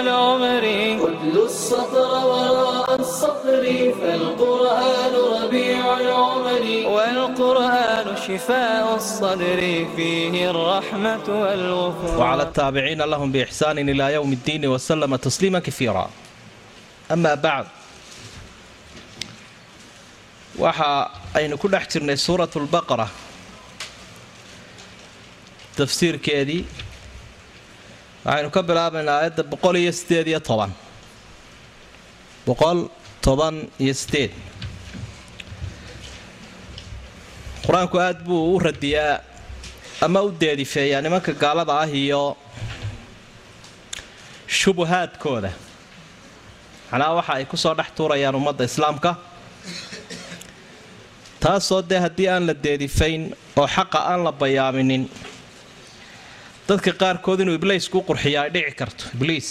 العمر اتل السطر وراء السطر فالقرآن ربيع العمر والقرآن شفاء الصدر فيه الرحمة والغفران وعلى التابعين لهم بإحسان إلى يوم الدين وسلم تسليما كثيرا أما بعد waxa aynu ku dhex jirnay suurat lbaqara tafsiirkeedii waxaynu ka bilaabaynaa aayadda boqol iyo sideed iyo toban. Boqol toban iyo sideed. Qur'aanku aad buu u radiyaa ama u deedifeeyaa nimanka gaalada ah iyo shubuhaadkooda. Macnaha waxa ay ku soo dhex tuurayaan ummadda islaamka. Taasoo dee haddii aan la deedifayn oo xaqa aan la bayaaminin dadka qaarkood inuu ibliisku qurxiya ay dhici karto. Ibliis.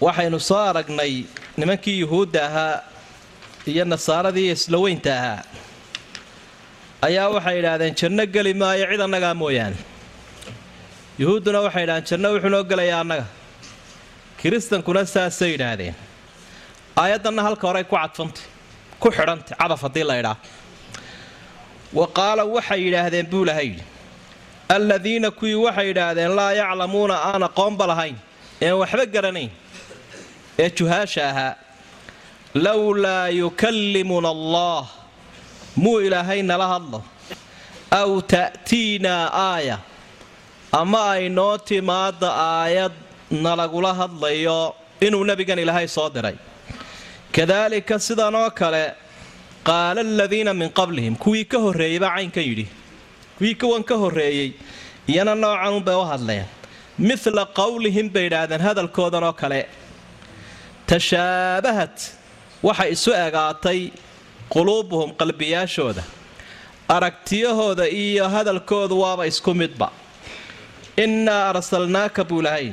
Waxaynu soo aragnay nimankii yuhuudda ahaa iyo nasaaradii iyo islaweynta ahaa. Ayaa waxay idhaahdeen janno geli maayo cid annagaa mooyaane. Yuhuudduna waxay idhahdeen janno wuxuu noo gelayaa annaga. Kiristankuna saasay yidhaahdeen. Aayaddanna halka horey ku cadfantay ku xidhantay cadaf haddii la idhaa wa qaala waxay yidhaahdeen buu laha yidhi alladiina kuwii waxay yidhaahdeen laa yaclamuuna aan aqoonba lahayn. Een waxba garanayn. Ee juhaasha ahaa lowlaa yukallimuna allah muu ilaahay nala hadlo. Aw ta'tiinaa aaya. Ama ay noo timaada aayad nalagula hadlayo inuu nebigan ilaahay soo diray. Kadaalika sidan oo kale qaala aladiina min qablihim kuwii ka horreeyeyba caynkan yidhi kuwii kuwan ka horreeyey iyana noocan unbay u hadleen midla qowlihim bay idhaahdeen hadalkoodan oo kale. Tashaabahat waxay isu egaatay quluubuhum qalbiyaashooda. Aragtiyahooda iyo hadalkoodu waaba isku midba. Innaa arsalnaaka buu lahay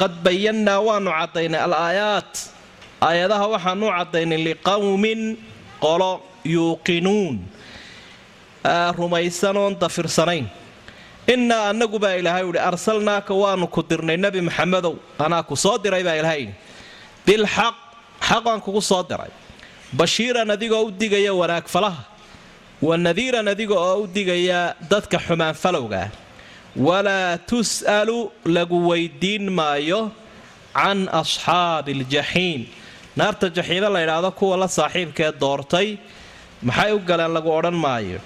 qad bayannaa waanu caddaynay al aayaat aayadaha waxaan u caddaynay liqowmin qolo yuuqinuun rumaysanoon dafirsanayn innaa annagu baa ilaahay uhi arsalnaaka waanu ku dirnay nebi maxamedow anaa ku soo diray baa ilaahay yidhi. Bilxaq xaqaan kugu soo diray. Bashiiran adigoo u digaya wanaag falaha wa nadiiran adiga oo u digaya dadka xumaan falowgaa. Walaa tus'alu lagu weydiin maayo can asxaabi aljaxiim naarta jaxiime la ydhaahdo kuwa la saaxiibkee doortay maxay u galeen lagu odhan maayo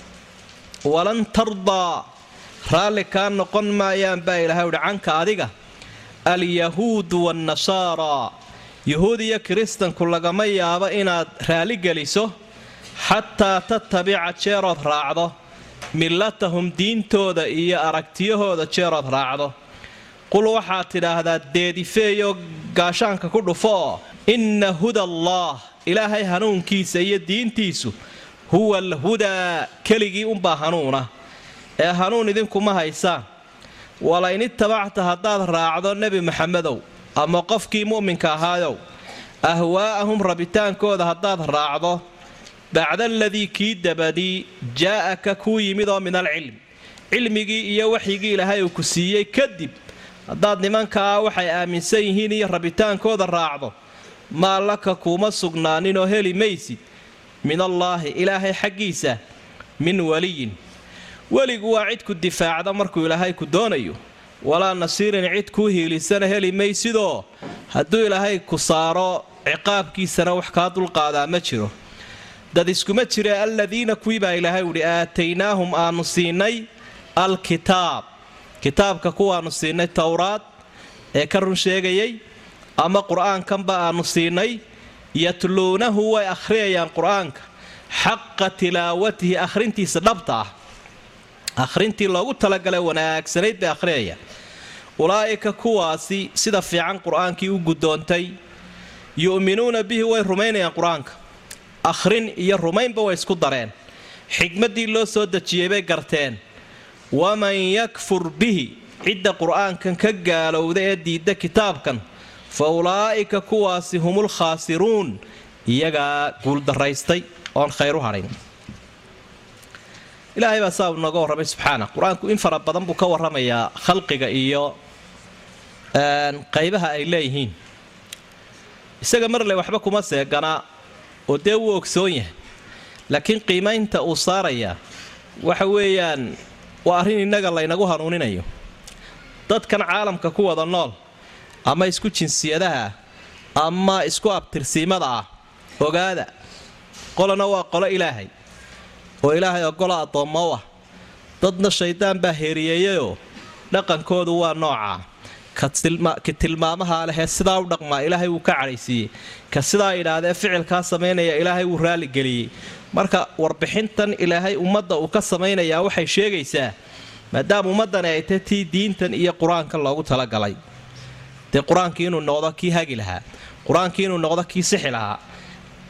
walan tardaa raalli kaa noqon maayaan baa ilaahay uhi canka adiga alyahuudu waannasaaraa yuhuud iyo kiristanku lagama yaabo inaad raalli geliso xataa tatabica jeerood raacdo millatahum diintooda iyo aragtiyahooda jeerood raacdo. Qul waxaad tidhaahdaa deedifeeyo gaashaanka ku dhufo. Oo inna huda allaah ilaahay hanuunkiisa iyo diintiisu huwa alhudaa keligii unbaa hanuuna. Ee hanuun idinkuma haysaan walain itabacta haddaad raacdo nebi maxamedow ama qofkii mu'minka ahaayow ahwaa'ahum rabitaankooda haddaad raacdo. Bacda aladii kii dabadii jaa'aka kuu yimid oo min alcilm. Cilmigii iyo waxyigii ilaahay uu ku siiyey kadib haddaad nimankaa waxay aaminsan yihiin iyo rabitaankooda raacdo maa laka kuuma sugnaaninoo heli maysid min allaahi ilaahay xaggiisa min waliyin. Weligu waa cid ku difaacda markuu ilaahay ku doonayo. Walaa nasiirin cid kuu hiilisana heli maysidoo hadduu ilaahay ku saaro ciqaabkiisana wax kaa dulqaadaa ma jiro. Dad iskuma jira aladiina kuwii baa ilaahay uhi aataynaahum aanu siinay alkitaab. Kitaabka kuwaanu siinay towraad ee ka run sheegayay ama qur'aankanba aanu siinay yatluunahu way akhriyayaan qur'aanka. Xaqa tilaawatihi akhrintiisa dhabta ah. Akhrintii loogu talagalay wanaagsanayd bay akhriyayaan. Ulaa'ika kuwaasi sida fiican qur'aankii u guddoontay yu'minuuna bihi way rumaynayaan qur'aanka. Akhrin iyo rumaynba way isku dareen. Xigmaddii loo soo dejiyey bay garteen. Waman yakfur bihi cidda qur'aankan ka gaalowda ee diidda kitaabkan fa ulaa'ika kuwaasi humul khaasiruun iyagaa guuldaraystay oon khayr u hadhayn ilaahay baa saa nooga warramay subxaana qur'aanku in fara badan buu ka warramayaa khalqiga iyo qaybaha ay leeyihiin isaga marle waxba kuma seeganaa oo dee wuu ogsoon yahay laakiin qiimaynta uu saarayaa waxa weeyaan waa arrin innaga laynagu hanuuninayo dadkan caalamka ku wada nool ama isku jinsiyadaha ama isku abtirsiimada ah ogaada. Qolana waa qolo ilaahay. Oo ilaahay ogola addoommo u ah. Dadna shaydaan baa heeriyeeyayoo dhaqankoodu waa noocaa ka tilmaamaha lehee sidaa u dhaqmaa ilaahay wuu ka cadhaysiiyey. Ka sidaa idhaahdee ficilkaa samaynaya ilaahay wuu raaligeliyey marka warbixintan ilaahay ummadda uu ka samaynayaa waxay sheegaysaa maadaama ummaddani ay tahy tii diintan iyo qur'aankan loogu talagalay dee qur'aankii inuu noqdo kii hagi lahaa. Qur'aankii inuu noqdo kii sixi lahaa.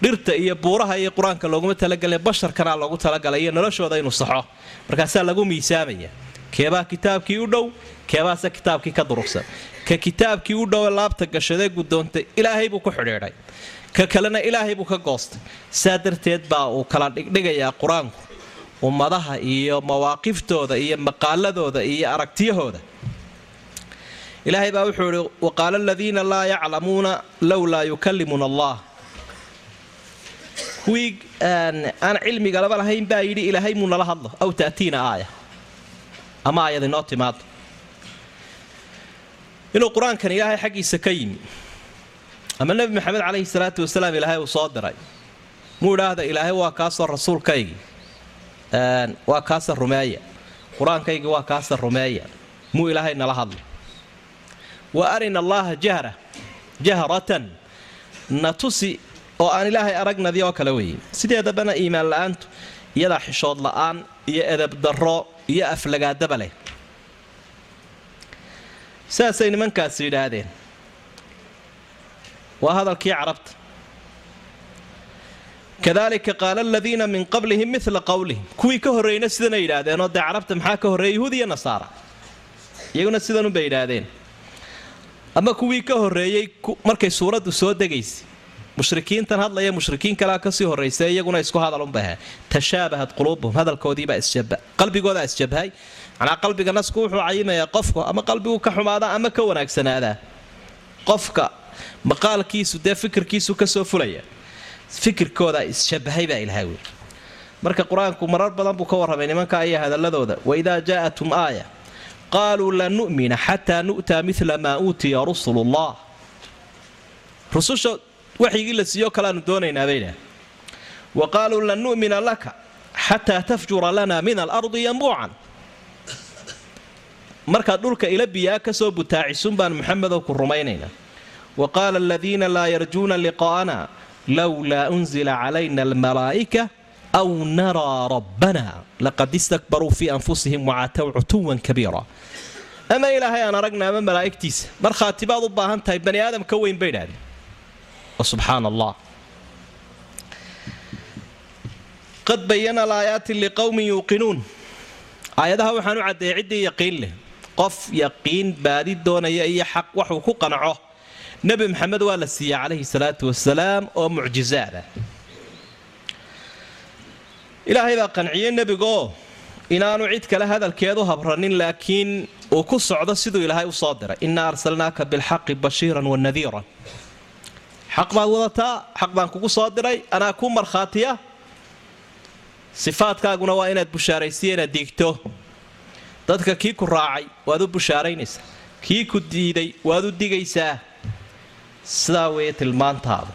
Dhirta iyo buuraha iyo qur'aanka looguma talagalin basharkana loogu talagalay iyo noloshooda inuu saxo. Markaasaa lagu miisaamaya. Keebaa kitaabkii u dhow keebaase kitaabkii ka durugsan. Ka kitaabkii u dhowe laabta gashadee guddoontay ilaahay buu ku xidhiidhay. Ka kalena ilaahay buu ka goostay. Saa darteed baa uu kala dhigdhigayaa qur'aanku. Ummadaha iyo mawaaqiftooda iyo maqaaladooda iyo aragtiyahooda ilaahay baa wuxuu ihi waqaala aladiina laa yaclamuuna lowlaa yukallimuna allah. Kuwii aan cilmigalaba lahayn baa yidhi ilaahay muu nala hadlo aw ta'tiina aaya ama aayad inoo timaado inuu qur'aankan ilaahay xaggiisa ka yimi ama nebi maxamed calayhi salaatu wasalaam ilaahay uu soo diray muu idhaahda ilaahay waa kaasoo rasuulkaygii waa kaasa rumeeya qur'aankaygii waa kaasa rumeeya muu ilaahay nala hadlo wa arina allaaha jahra jahratan. Na tusi oo aan ilaahay aragnadii oo kale weeye. Sideedabana iimaan la'aantu? Iyadaa xishood la'aan iyo edab darro iyo aflagaadaba leh. Saasay nimankaasi yidhaahdeen. Waa hadalkii carabta. Kadalika qaala aladiina min qablihim mila qowlihim kuwii ka horreeyna sidanay yidhaahdeenoo dee carabta maxaa ka horreeyay yahuud iyo nasaara? Iyaguna sidanunbay yidhaahdeen ama kuwii ka horreeyey markay suuraddu soo degaysay mushrikiintan hadlaya mushrikiin kalea ka sii horraysa iyaguna isku hadalunbaha tashaabahat quluubuhum hadalkoodiibaa qalbigoodaa isjabhay. Manaa qalbiga nasku wuxuu cayimayaa qofku ama qalbigu ka xumaada ama ka wanaagsanaadaa qofka maqaalkiisu dee fikirkiisu ka soo fulaya fikirkoodaa isjabahay baa ilahay wey marka qur'aanku marar badan buu ka warramay nimanka iyo hadaladooda waidaa jaa'atum aaya qaaluu lan nu'mina xataa nu'taa mila maa uutiya rusulullah rususha waxyigii la siiyo kaleaanu doonaynaa bay idhaah wa qaaluu lan nu'mina laka xataa tafjura lana min alardi yambuucan markaad dhulka ila biyaa ka soo butaacisun baan muxamedow ku rumaynaynaa wa qaala aladiina laa yarjuuna liqaa'ana lowlaa unzila calayna almalaa'ika aw naraa rabbana laqad istakbaruu fii anfusihim wacaatow cutuwan kabiira ama ilaahay aan aragna ama malaa'igtiisa markhaati baad u baahan tahay bani aadam ka weyn bay idhahdeen subxaan allah qad bayana alaayaati liqowmin yuuqinuun aayadaha waxaan u caddeeyay ciddii yaqiin leh qof yaqiin baadi doonaya iyo xaq waxuu ku qanaco nebi maxamed waa la siiyey calayhi salaatu oo mucjizaada ilaahay baa qanciyey nebigaoo inaanu cid kale hadalkeedu habranin laakiin uu ku socdo siduu ilaahay u soo diray. Innaa arsalnaaka bilxaqi bashiiran wa nadiiran. Xaq baad wadataa xaq baan kugu soo diray anaa kuu markhaatiya. Sifaadkaaguna waa inaad bushaaraysiya diigto. Dadka kii ku raacay waad u bushaaraynaysaa. Kii ku diiday waad u digaysaa. Sidaa weeye tilmaantaada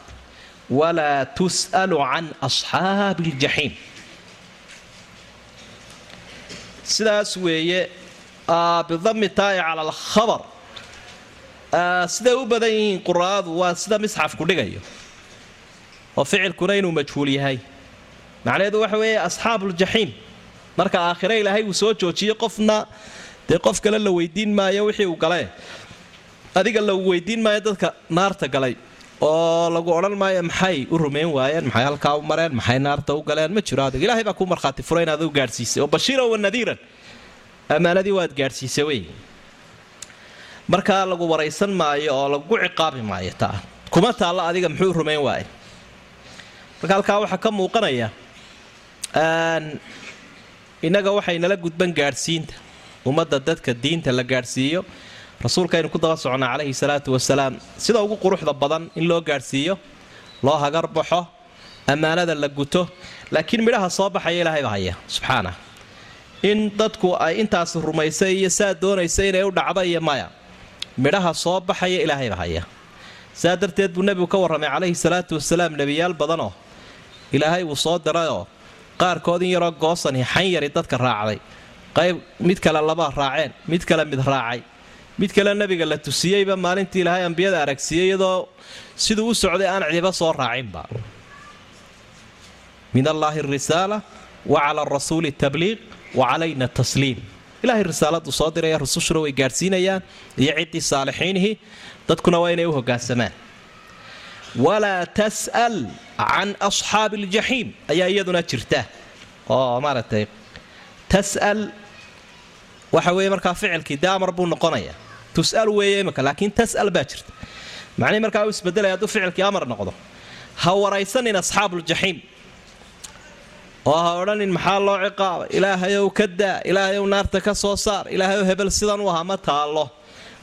walaa tus'alu can asxaabi aljaxiim sidaas weeye bidami taa'i cala alkhabar. Siday u badan yihiin quraadu waa sida misxafku dhigayo oo ficilkuna inuu majhuul yahay. Macnaheedu waxa weeye asxaabuuljaxiim marka aakhire ilaahay uu soo joojiyo qofna dee qof kale la weydiin maayo wixii uu galee adiga lagu weydiin maayo dadka naarta galay oo lagu odhan maayo maxay u rumayn waayeen? Maxay halkaa u mareen? Maxay naarta u galeen? Ma jiro adig ilahay baa kuu markhaati fura inaad u gaadhsiisay. Oo bashiiran wa nadiiran. Ammaanadii waad gaadhsiisay wey. Markaa lagu waraysan maayo oo lagu ciqaabi maayo taa. Kuma taalla adiga muxuu rumayn waaye. Marka halkaa waxaa ka muuqanaya innaga waxay nala gudban gaadhsiinta. Ummadda dadka diinta la gaadhsiiyo rasuulkaynu ku daba socnaa calayhi salaatu wasalaam. Sida ugu quruxda badan in loo gaadhsiiyo loo hagar baxo ammaanada la guto laakiin midhaha soo baxaya ilaahayba haya. Subxaana. In dadku ay intaas rumaysay iyo saa doonaysa inay u dhacda iyo maya midhaha soo baxaya ilaahayba haya. Saa darteed buu nebigu ka warramay calayhi salaatu wasalaam nebiyaal badanoo ilaahay uu soo dirayoo qaarkood in yaroo goosani xan yari dadka raacday. Qayb mid kale laba raaceen mid kale mid raacay mid kale nebiga la tusiyeyba maalintii ilaahay ambiyada aragsiiyey iyadoo siduu u socday aan cidiba soo raacinba. Min allaahi arisaala wa cala arasuuli tabliiq wa calayna tasliim. Ilahay risaaladuu soo diraya rusushuna way gaadhsiinayaan iyo ciddii saalixiinihii dadkuna waa inay u hogaansamaan. Walaa tas'al can asxaabi aljaxiim ayaa iyaduna jirta. Oo maaragtay tas'al waxa weeye markaa ficilkii dee amar buu noqonayaa tus'al weeye imika laakiin tas'al baa jirta macnihi markaa uu isbedelaya hadduu ficilkii amar noqdo ha waraysanin asxaabuuljaxiim oo ha odhanin maxaa loo ciqaaba ilaahayow ka daa ilaahayow naarta ka soo saar ilaahayow hebel sidan u aha ma taallo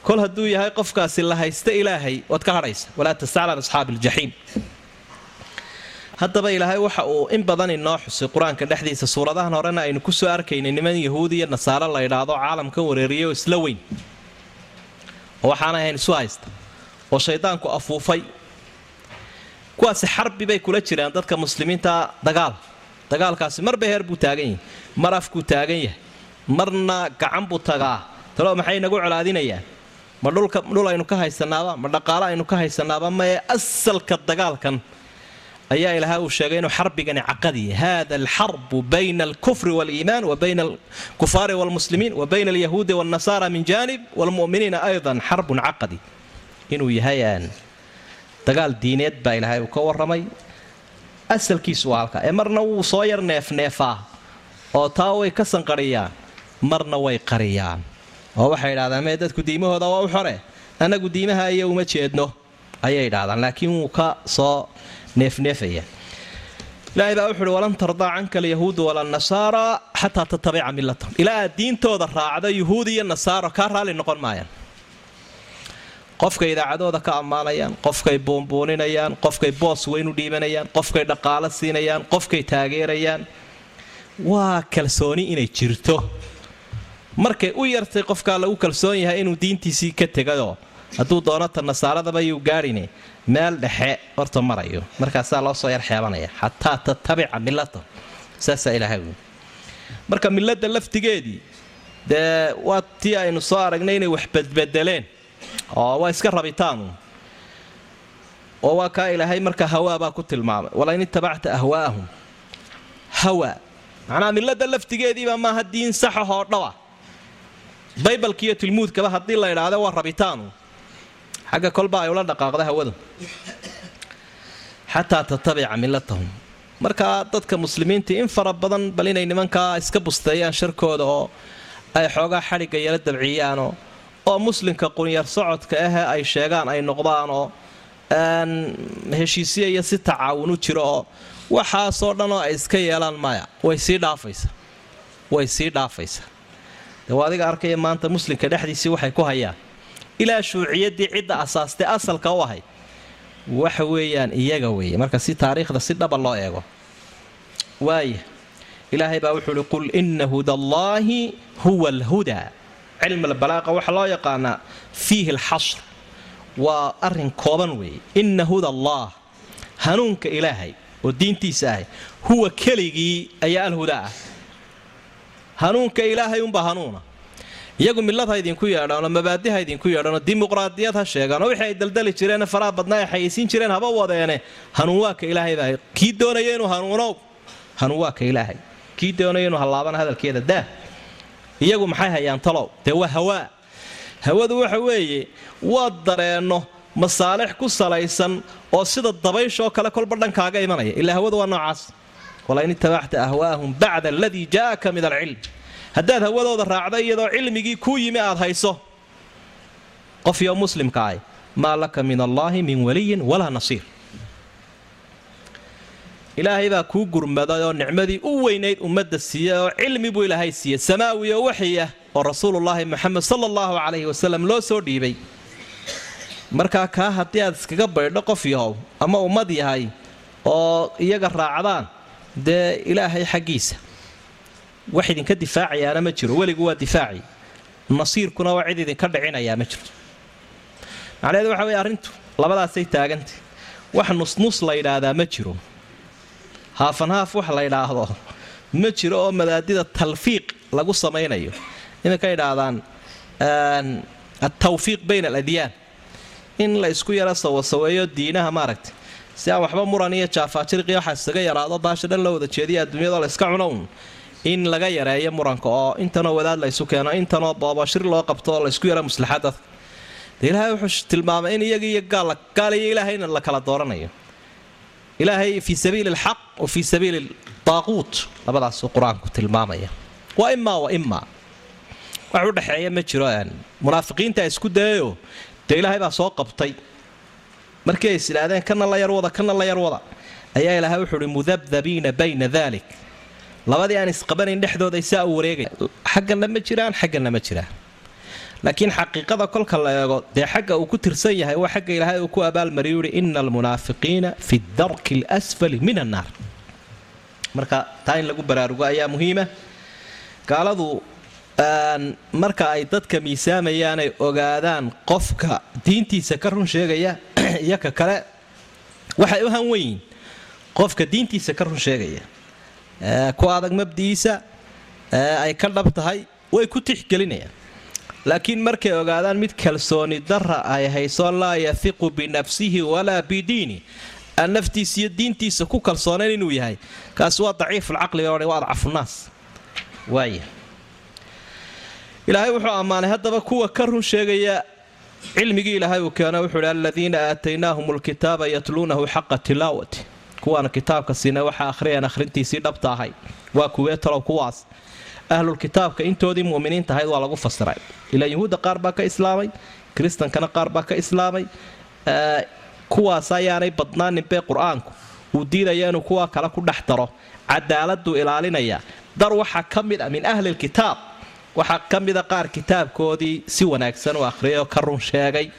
kol hadduu yahay qofkaasi la haysta ilaahay waad ka hadhaysa walaa tasal can asxaabi aljaxiim haddaba ilaahay waxa uu in badan inoo xusay qur'aanka dhexdiisa suuradahan horena aynu ku soo arkaynay niman yahuudi iyo nasaaro la ydhaahdo caalamkan wareeriyo isla weyn oo waxaana ahayn isu haysta oo shaydaanku afuufay. Kuwaasi xarbi bay kula jiraan dadka muslimiinta dagaal. Dagaalkaasi marba heer buu taagan yahay mar afkuu taagan yahay marna gacan buu tagaa. Talo maxay inagu colaadinayaan? Ma dhulka dhul aynu ka haysanaaba ma dhaqaalo aynu ka haysanaaba mae asalka dagaalkan ayaa ilaahay uu sheegay inuu xarbigani caqadiya hada alxarbu bayna alkufri waliimaan wa bayna alkufaari walmuslimiin wa bayna alyahuudi walnasaara min janib walmu'miniina aydan xarbun caqadi. Inuu yahay dagaal diineed baa ilaahay uu ka warramay. Asalkiisu waa halka ee marna wuu soo yar neefneefaa oo taa way ka sanqariyaan marna way qariyaan. Oo waxay idhahdaan mee dadku diimahooda waa u xore? Annagu diimaha iyo uma jeedno. Ayay idhahdaan laakiin wuu ka soo neefneefaya. Ilaahay baa wuxuuhi walan tardaa canka alyahuudu walanasaara xataa tatabica millatahum. Ilaa aad diintooda raacdo yuhuud iyo nasaaro kaa raalli noqon maayaan. Qofkay idaacadooda ka ammaanayaan qofkay buunbuuninayaan qofkay boos weyn u dhiibanayaan qofkay dhaqaalo siinayaan qofkay taageerayaan. Waa kalsooni inay jirto. Markay u yartay qofkaa lagu kalsoon yahay inuu diintiisii ka tegayoo hadduu doono ta nasaaradaba yuu gaadhine meel dhexe horta marayo. Markaasaa loo soo yar xeebanaya. Xataa tatabica millata saasaa ilaahay wy marka milladda laftigeedii dee waa tii aynu soo aragnay inay wax badbedeleen oo waa iska rabitaanu oo waa kaa ilaahay marka hawaabaa ku tilmaamay. Walain itabacta ahwaa'ahum hawa. Macnaha milladda laftigeediiba maaha diin saxahoo dhawa baybalka iyo tilmuudkaba haddii la idhaahdo waa rabitaanu xagga kolba ay ula dhaqaaqda hawadu. Xataa tatabica millatahum. Markaa dadka muslimiintii in fara badan bal inay nimankaa iska busteeyaan sharkooda oo ay xoogaa xadhigga yala dabciyaanoo oo muslimka qunyar socodka ahee ay sheegaan ay noqdaan oo heshiisya iyo si tacaawun u jiro oo waxaasoo dhan oo ay iska yeelaan maya. Way sii dhaafaysa. Way sii dhaafaysa. De waa adiga arkaya maanta muslimka dhexdiisii waxay ku hayaan ilaa shuuciyaddii cidda asaastay asalka u ahayd waxa weeyaan iyaga weeye. Marka si taariikhda si dhaba loo eego. Waaya ilaahay baa wuxuu uhi qul ina hudallaahi huwa alhudaa cilm albalaaqa waxaa loo yaqaanaa fiihi alxasr waa arrin kooban weeye. Ina huda allah hanuunka ilaahay oo diintiisa ahay huwa keligii ayaa alhudaa ah. Hanuunka ilaahay unbaa hanuuna iyagu millad ha idinku yeedhaanoo mabaadi ha idinku yeedhaanoo dimuqraadiyad ha sheegaanoo wixii ay daldali jireen faraha badnaa ay xayaysiin jireen haba wadeene. Hanuun waa ka ilaahay baa kii doonaya inuu hanuunow hanuun waa ka ilaahay. Kii doonaya inuu hallaabana hadalkeeda daa. Iyagu maxay hayaan talow? Dee waa hawaa hawadu waxa weeye waa dareenno masaalix ku salaysan oo sida dabayshoo kale kolba dhankaaga imanaya. Ilaa hawadu waa noocaas. Walain itabacta ahwaahum bacda aladii jaa'aka min alcilm haddaad hawadooda raacdo iyadoo cilmigii kuu yimi aad hayso. Qofyo muslimka ah maa laka min allaahi min waliyin walaa nasiir. Ilaahay baa kuu gurmaday oo nicmadii u weynayd ummadda siiyey oo cilmi buu ilaahay siiyey. Samaawi oo waxyi ah oo rasuulullaahi moxamed sala allahu calayhi wasalam loo soo dhiibay. Markaa kaa haddii aad iskaga baydho qof yahow ama ummad yahay oo iyaga raacdaan dee ilaahay xaggiisa wax idinka difaacayaana ma jiro. Weligu waa difaaci. Nasiirkuna waa cid idinka dhicinayaa ma jirto macnaheedu waxa weye arrintu labadaasay taagantay wax nusnus la yidhaahdaa ma jiro. Haafan haaf wax la yidhaahdo ma jiro oo madaadida talfiiq lagu samaynayo. Iminka yidhaahdaan altawfiiq bayna aladyaan. In la isku yaro sawasaweeyo diinaha maaragtay. Si aan waxba muran iyo jaafaajiriqi waxaa isaga yaraado baasha dhan loo wada jeediya adduunyadoo la iska cuno un in laga yareeyo muranka oo intanoo wadaad la ysu keeno intanoo boobashir loo qabto oo la isku yaro maslaxad dadka ilaahay wuxuu tilmaamay in iyaga iyo gaal iyo ilaahayna la kala dooranayo. Ilaahay fii sabiili alxaq wa sabiili daaquut labadaasuu qur'aanku tilmaamaya. Waa imaa wa imaa wax u dhexeeya ma jiro munaafiqiinta isku dayayo dee ilaahay baa soo qabtay. Markii ay is idhaahdeen kana la yarwada kana la yarwada ayaa ilaahay wuxuu uhi mudabdabiina bayna dalik labadii aan isqabanayn dhexdooda saa u wareegaya xaggana ma jiraan xaggana ma jiraan laakiin xaqiiqada kolka la eego dee xagga uu ku tirsan yahay waa xagga ilaahay uu ku abaalmariyu uhi ina almunaafiqiina fi darki alasfali min annaar marka taa in lagu baraarugo ayaa muhiima. Gaaladu marka ay dadka miisaamayaan ay ogaadaan qofka diintiisa ka run sheegaya iyo ka kale waxay u hanweyiin qofka diintiisa ka run sheegaya ku adag mabdi'iisa ay ka dhab tahay way ku tixgelinayaan laakiin markay ogaadaan mid kalsooni dara ay hayso laa yahiqu binafsihi walaa bidiini. Aan iyo diintiisa ku kalsoonayn inuu yahay. Kaasi waa daciifulcaqliga o waa adcafunaas ilaahay wuxuu ammaanay haddaba kuwa ka run sheegaya cilmigii ilaahay uu keeno wuxuu hi aladiina aataynaahum lkitaaba yatluunahu xaqa tilaawati kuwaana kitaabka siina waxa ahriyaan akhrintiisii dhabta ahay waa kuwee kuwaas. Ahlulkitaabka intoodii muminiinta ahayd waa lagu fasiray. Ilaa yuhuudda qaar baa ka islaamay kiristankana qaar baa ka islaamay. Kuwaas ayaanay badnaaninbee qur'aanku. Uu diidaya inuu kuwa kale ku dhex daro. Cadaaladuu ilaalinaya. Dar waxaa ka mid a min ahli lkitaab waxaa ka mida qaar kitaabkoodii si wanaagsan u akhriyay oo ka run sheegay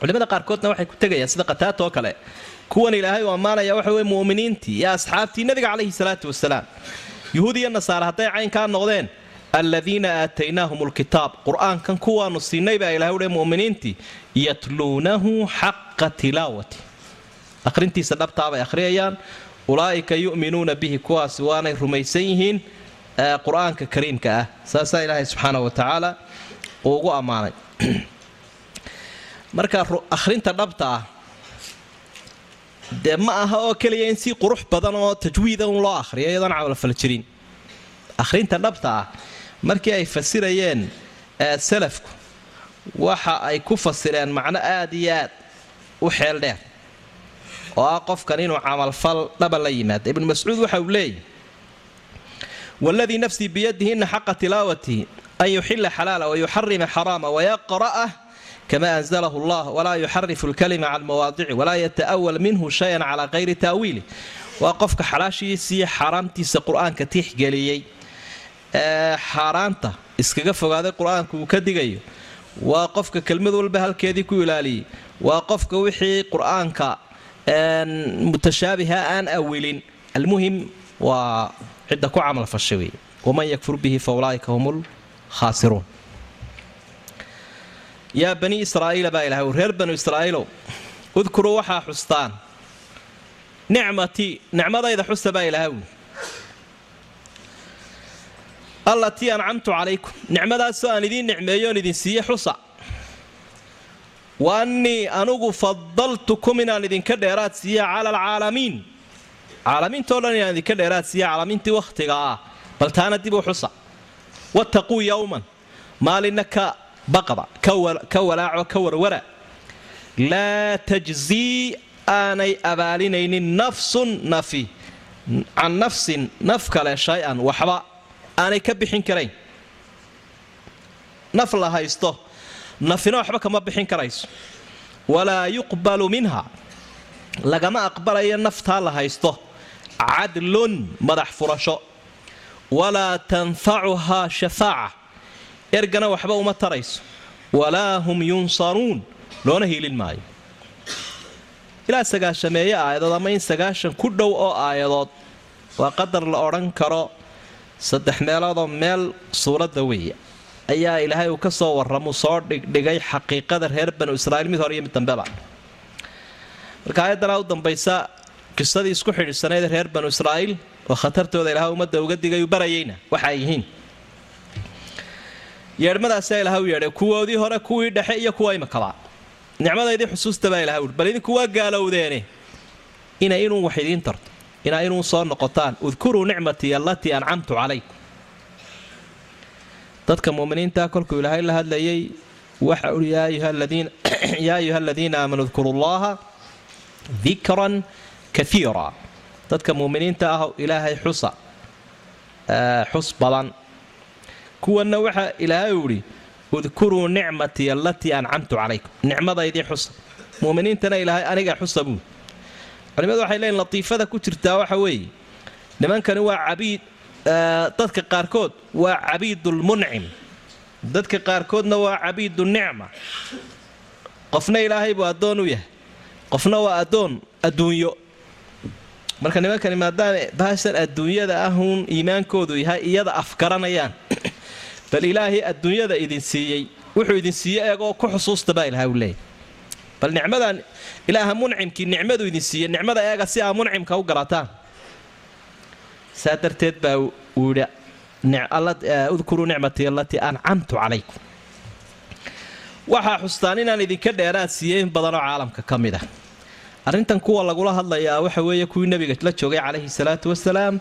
culimada qaarkoodna waxay ku tegayaan sida qataata oo kale kuwan ilaahay uu ammaanaya waxa weye mu'miniintii iyo asxaabtii nabiga calayhi salaatu wasalaam yuhuud iyo nasaare hadday caynkaa noqdeen aladiina aataynaahum lkitaab qur'aankan kuwaanu siinay baa ilahay uhi mu'miniintii yatluunahu xaqa tilaawati. Akhrintiisa dhabtaabay akhriyayaan ulaa'ika yu'minuuna bihi kuwaasi waanay rumaysan yihiin qur'aanka kariimka ah. Saasaa ilaahay subxaana wa tacaala uu ugu ammaanay marka akhrinta dhabta ah dee ma aha oo keliya in si qurux badan oo tajwiida un loo akhriyo iyadoon camalfal jirin. Akhrinta dhabta ah markii ay fasirayeen salafku waxa ay ku fasireen macno aad iyo aad u xeel dheer. Oo ah qofkan inuu camalfal dhaba la yimaado. Ibnu mascuud waxa uu leeyahy waladii nafsii biyadihi ina xaqa tilaawatihi an yuxila xalaala wayuxarima xaraama wayaqra'ah kama anzalahu allah walaa yuxarifu lkalima can mawaadici walaa yata'awal minhu shayan calaa kayri ta'wiili waa qofka xalaashiisiiyo xaaraamtiisa qur'aanka tiixgeliyey ee xaaraanta iskaga fogaaday qur'aanku uu ka digayo waa qofka kelmad walba halkeedii ku ilaaliyey waa qofka wixii qur'aanka mutashaabiha aan awilin almuhim waa cidda yaa bani israa'iila baa ilahay reer banu israa'iilow udkuruu waxaa xustaan. Nicmatii nicmadayda xusa baa wuli allatii ancamtu calaykum. Nicmadaasoo aan idiin nicmeeyo oon idin siiye xusa. Wa anugu fadaltukum inaan idinka dheeraad siiya cala alcaalamiin. Caalamiintao dhan inaan idinka dheeraad siiya caalamiintii wakhtiga ah. Bal taana dib u xusa. Wattaquu yowman maalinna baqda ka walaaco ka warwara. Laa tajzii aanay abaalinaynin nafsun nafi. Can nafsin naf kale shay-an waxba aanay ka bixin karayn. Naf la haysto nafina waxba kama bixin karayso. Walaa yuqbalu minha. Lagama aqbalayo naftaa la haysto. Cadlun madax furasho. Walaa tanfacuhaa shafaaca ergana waxba uma tarayso. Walaa hum yunsaruun. Loona hiilin maayo. Ilaa sagaashameeye aayadood ama in sagaashan ku dhow oo aayadood waa qadar la odhan karo saddex meeloodoo meel suuradda weeye. Ayaa ilaahay uu ka soo warramu soo dhigdhigay xaqiiqada reer banu israiil mid hore iyo mid dambeba marka aayaddanaa u dambaysa qisadii isku xidhiidhsanayd reer banu israa'iil oo khatartooda ilaha ummadda uga digayu barayayna waxay yihiin yeedhmadaasaa ilaha u yeedhay kuwoodii hore kuwii dhexe iyo kuwa imakaba nicmadaydii xusuusta baa ilaha uhi bal idinku waa gaalowdeene ina inuu wax idiin tarto inaa inuu soo noqotaan. Udkuruu nicmatii allatii ancamtu calaykum. Dadka muminiinta kolkuu ilaahay la hadlayay waxa uhi yaa ayuha aladiina aamanuu dkuru llaha dikran kaiira dadka muminiinta ah ilaahay xusa xus badan kuwanna waxa ilaahay u idhi udkuruu nicmatii allatii ancamtu calaykum. Nicmadaydii xusa. Muminiintana ilaahay aniga xusa buu. Culimadu waxay leeyiin latiifada ku jirtaa waxa weeye nimankani waa cabiid dadka qaarkood waa cabiidulmuncim dadka qaarkoodna waa cabiidunicma qofna ilaahay buu addoon u yahay. Qofna waa addoon adduunyo. Marka nimankani maadaama baashan adduunyada ahuun iimaankoodu yahay iyada afgaranayaan bal ilaahay adduunyada idin siiyey wuxuu idin siiye eegoo ku xusuusta baa ilaha u leeyahy bal nicmadan ilaaha muncimkii nicmadu idin siiye nicmada eega si aa muncimka u garataan saa darteed baa uu yidhi udkuruu nicmatii allatii ancamtu calaykum. Waxaa xustaan inaan idinka dheeraad siiyey in badanoo caalamka ka mid ah. Arrintan kuwa lagula hadlayaa waxa weeye kuwii nabiga la joogay calayhi salaatu wasalaam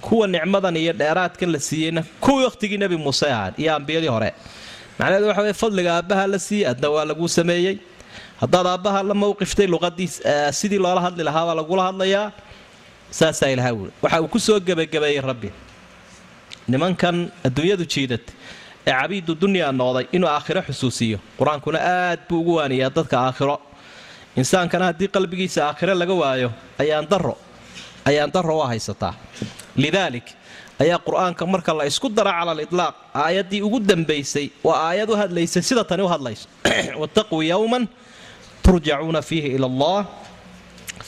kuwa nicmadan iyo dheeraadkan la siiyeyna kuwii wakhtigii nebi muuse ahaan iyo ambiyadii hore. Macnaheedu waxa weye fadliga aabbaha la siiyey adna waa laguu sameeyey. Haddaad aabbaha la mowqiftay luqadii sidii loola hadli lahaa baa lagula hadlayaa. Saasaa ilaha wuli waxa uu ku gebagabeeyey rabbi. Nimankan adduunyadu jiidad ee cabiidu dunyaa noqday inuu aakhiro xusuusiyo. Qur'aankuna aad buu ugu waaniyaa dadka aakhiro. Insaankana haddii qalbigiisa aakhiro laga waayo ayaan daro ayaan daro waa haysataa lidaalik ayaa qur'aanka marka la isku dara cala aliطlaaq aayaddii ugu dambaysay waa aayad u hadlaysay sida tani u hadlayso. Wattaquu yowman turjacuuna fiihi ila allah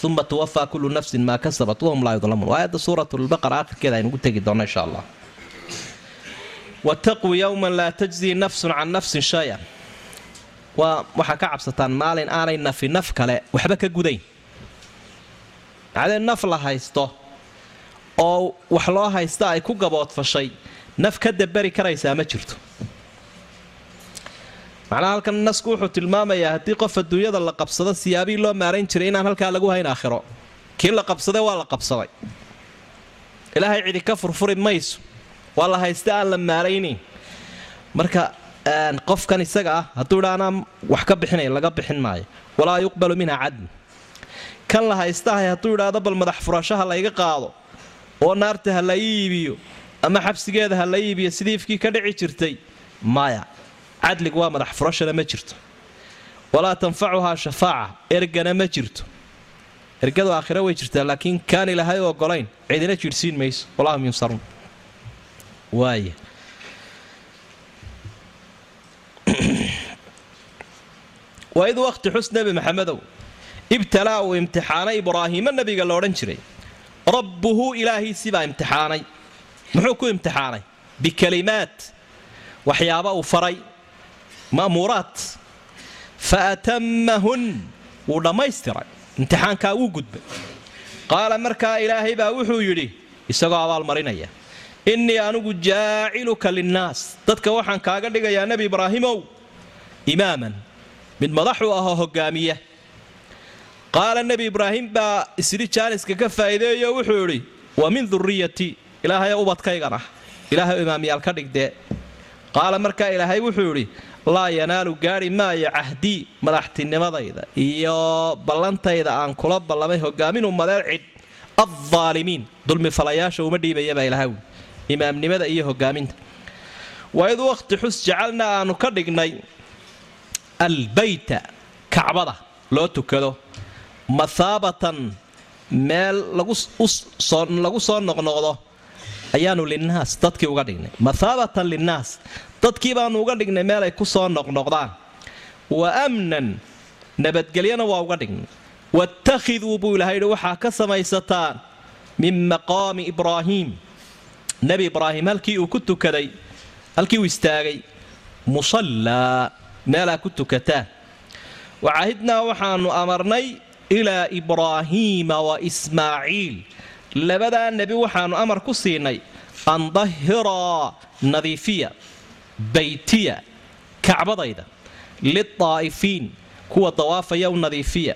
uma tuwafaa kullu nafsin maa kasabat wahum laa yudlamuun waa aayadda suurat lbaqara akhirkeeda aynugu tegi doonno insha allah. Wattaquu yowman laa tajzii nafsun can nafsin shay-an. Waa waxaa ka cabsataan maalin aanay nafi naf kale waxba ka gudayn. Macdee naf la haysto oo wax loo haysta ay ku gaboodfashay naf ka dabari karaysaa ma jirto. Macnaha halkan nasku wuxuu tilmaamayaa haddii qof adduunyada la qabsado siyaabihii loo maarayn jiray inaan halkaa lagu hayn aakhiro. Kii la qabsaday waa la qabsaday. Ilaahay cidi ka furfuri mayso. Waa la haysta aan la maaraynayn marka qofkan isaga ah hadduu idha wax ka bixinaya laga bixin maayo. Walaa yuqbalu minha cadl kan la haystahay hadduu idhaahdo bal madax furashaha layga qaado oo naarta ha la iibiyo ama xabsigeeda ha la iibiyo sidii ifkii ka dhici jirtay maya cadligu waa madax furashana ma jirto. Walaa tanfacuhaa shafaaca ergana ma jirto. Ergadu aakhira way jirtaa laakiin kaan ilahay u ogolayn cidina jiirhsiin mayso walahum yunsaruun waaya waid waqti xus nebi maxamedow. Ibtalaa uu imtixaanay ibraahiima nebiga la odhan jiray rabbuhu ilaahiisibaa imtixaanay muxuu ku imtixaanay? Bikalimaat. Waxyaaba uu faray. Ma'muuraat. Fa atammahun wuu dhammaystiray. Imtixaankaa wuu gudbay. Qaala markaa ilaahay baa wuxuu yidhi isagoo abaalmarinaya innii anigu jaaciluka linnaas. Dadka waxaan kaaga dhigayaa nebi ibraahimow imaaman. Mid madaxu ahoo hogaamiya qaala nebi ibraahim baa isri jaaniska ka faa'iideeyo wuxuu idhi wa min durriyatii ilaahayo ubadkaygan ah ilaahay imaamyaal ka dhigdee qaala markaa ilaahay wuxuu idhi laa yanaalu gaadhi maayo cahdii madaxtinimadayda iyo ballantayda aan kula ballamay hogaamin ummadeed cidh aaalimiin dulmifalayaasha uma dhiibayabaa ilahay wi imaamnimada iyo hogaaminta waid waqti xus jacalna aanu ka dhignay albayta kacbada loo tukado mathaabatan meel lagu soo noqnoqdo ayaanu linnaas dadkii uga dhignay. Mathaabatan linnaas dadkii baanu uga dhignay meel ay ku soo noqnoqdaan. Wa amnan nabadgelyana waa uga dhignay. Wattakhiduu buu ilahay yidhi waxaa ka samaysataan min maqaami ibraahiim nebi ibraahim halkii uu ku tukaday halkii uu istaagay musallaa meelaa ku tukataan wacahidnaa waxaanu amarnay ilaa ibraahiima wa ismaaciil labadaa nebi waxaanu amar ku siinay an dahiraa nadiifiya baytiya kacbadayda lilaa'ifiin kuwa dawaafaya u nadiifiya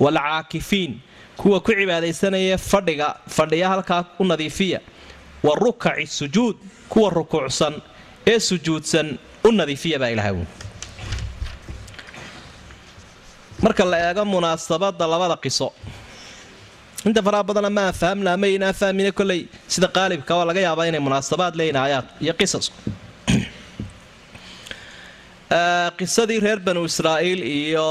waalcaakifiin kuwa ku cibaadaysanaya fadhiga fadhiya halkaa u nadiifiya wa rukaci sujuud kuwa rukuucsan ee sujuudsan u nadiifiya baa ilahay marka la eego munaasabada labada qiso inta faraha badana ma fahamna ama inaan fahmina kolley sida qaalibka waa laga yaabaa inay munaasabaad leeyihiin aayaad iyo qisasku qisadii reer banu israa'iil iyo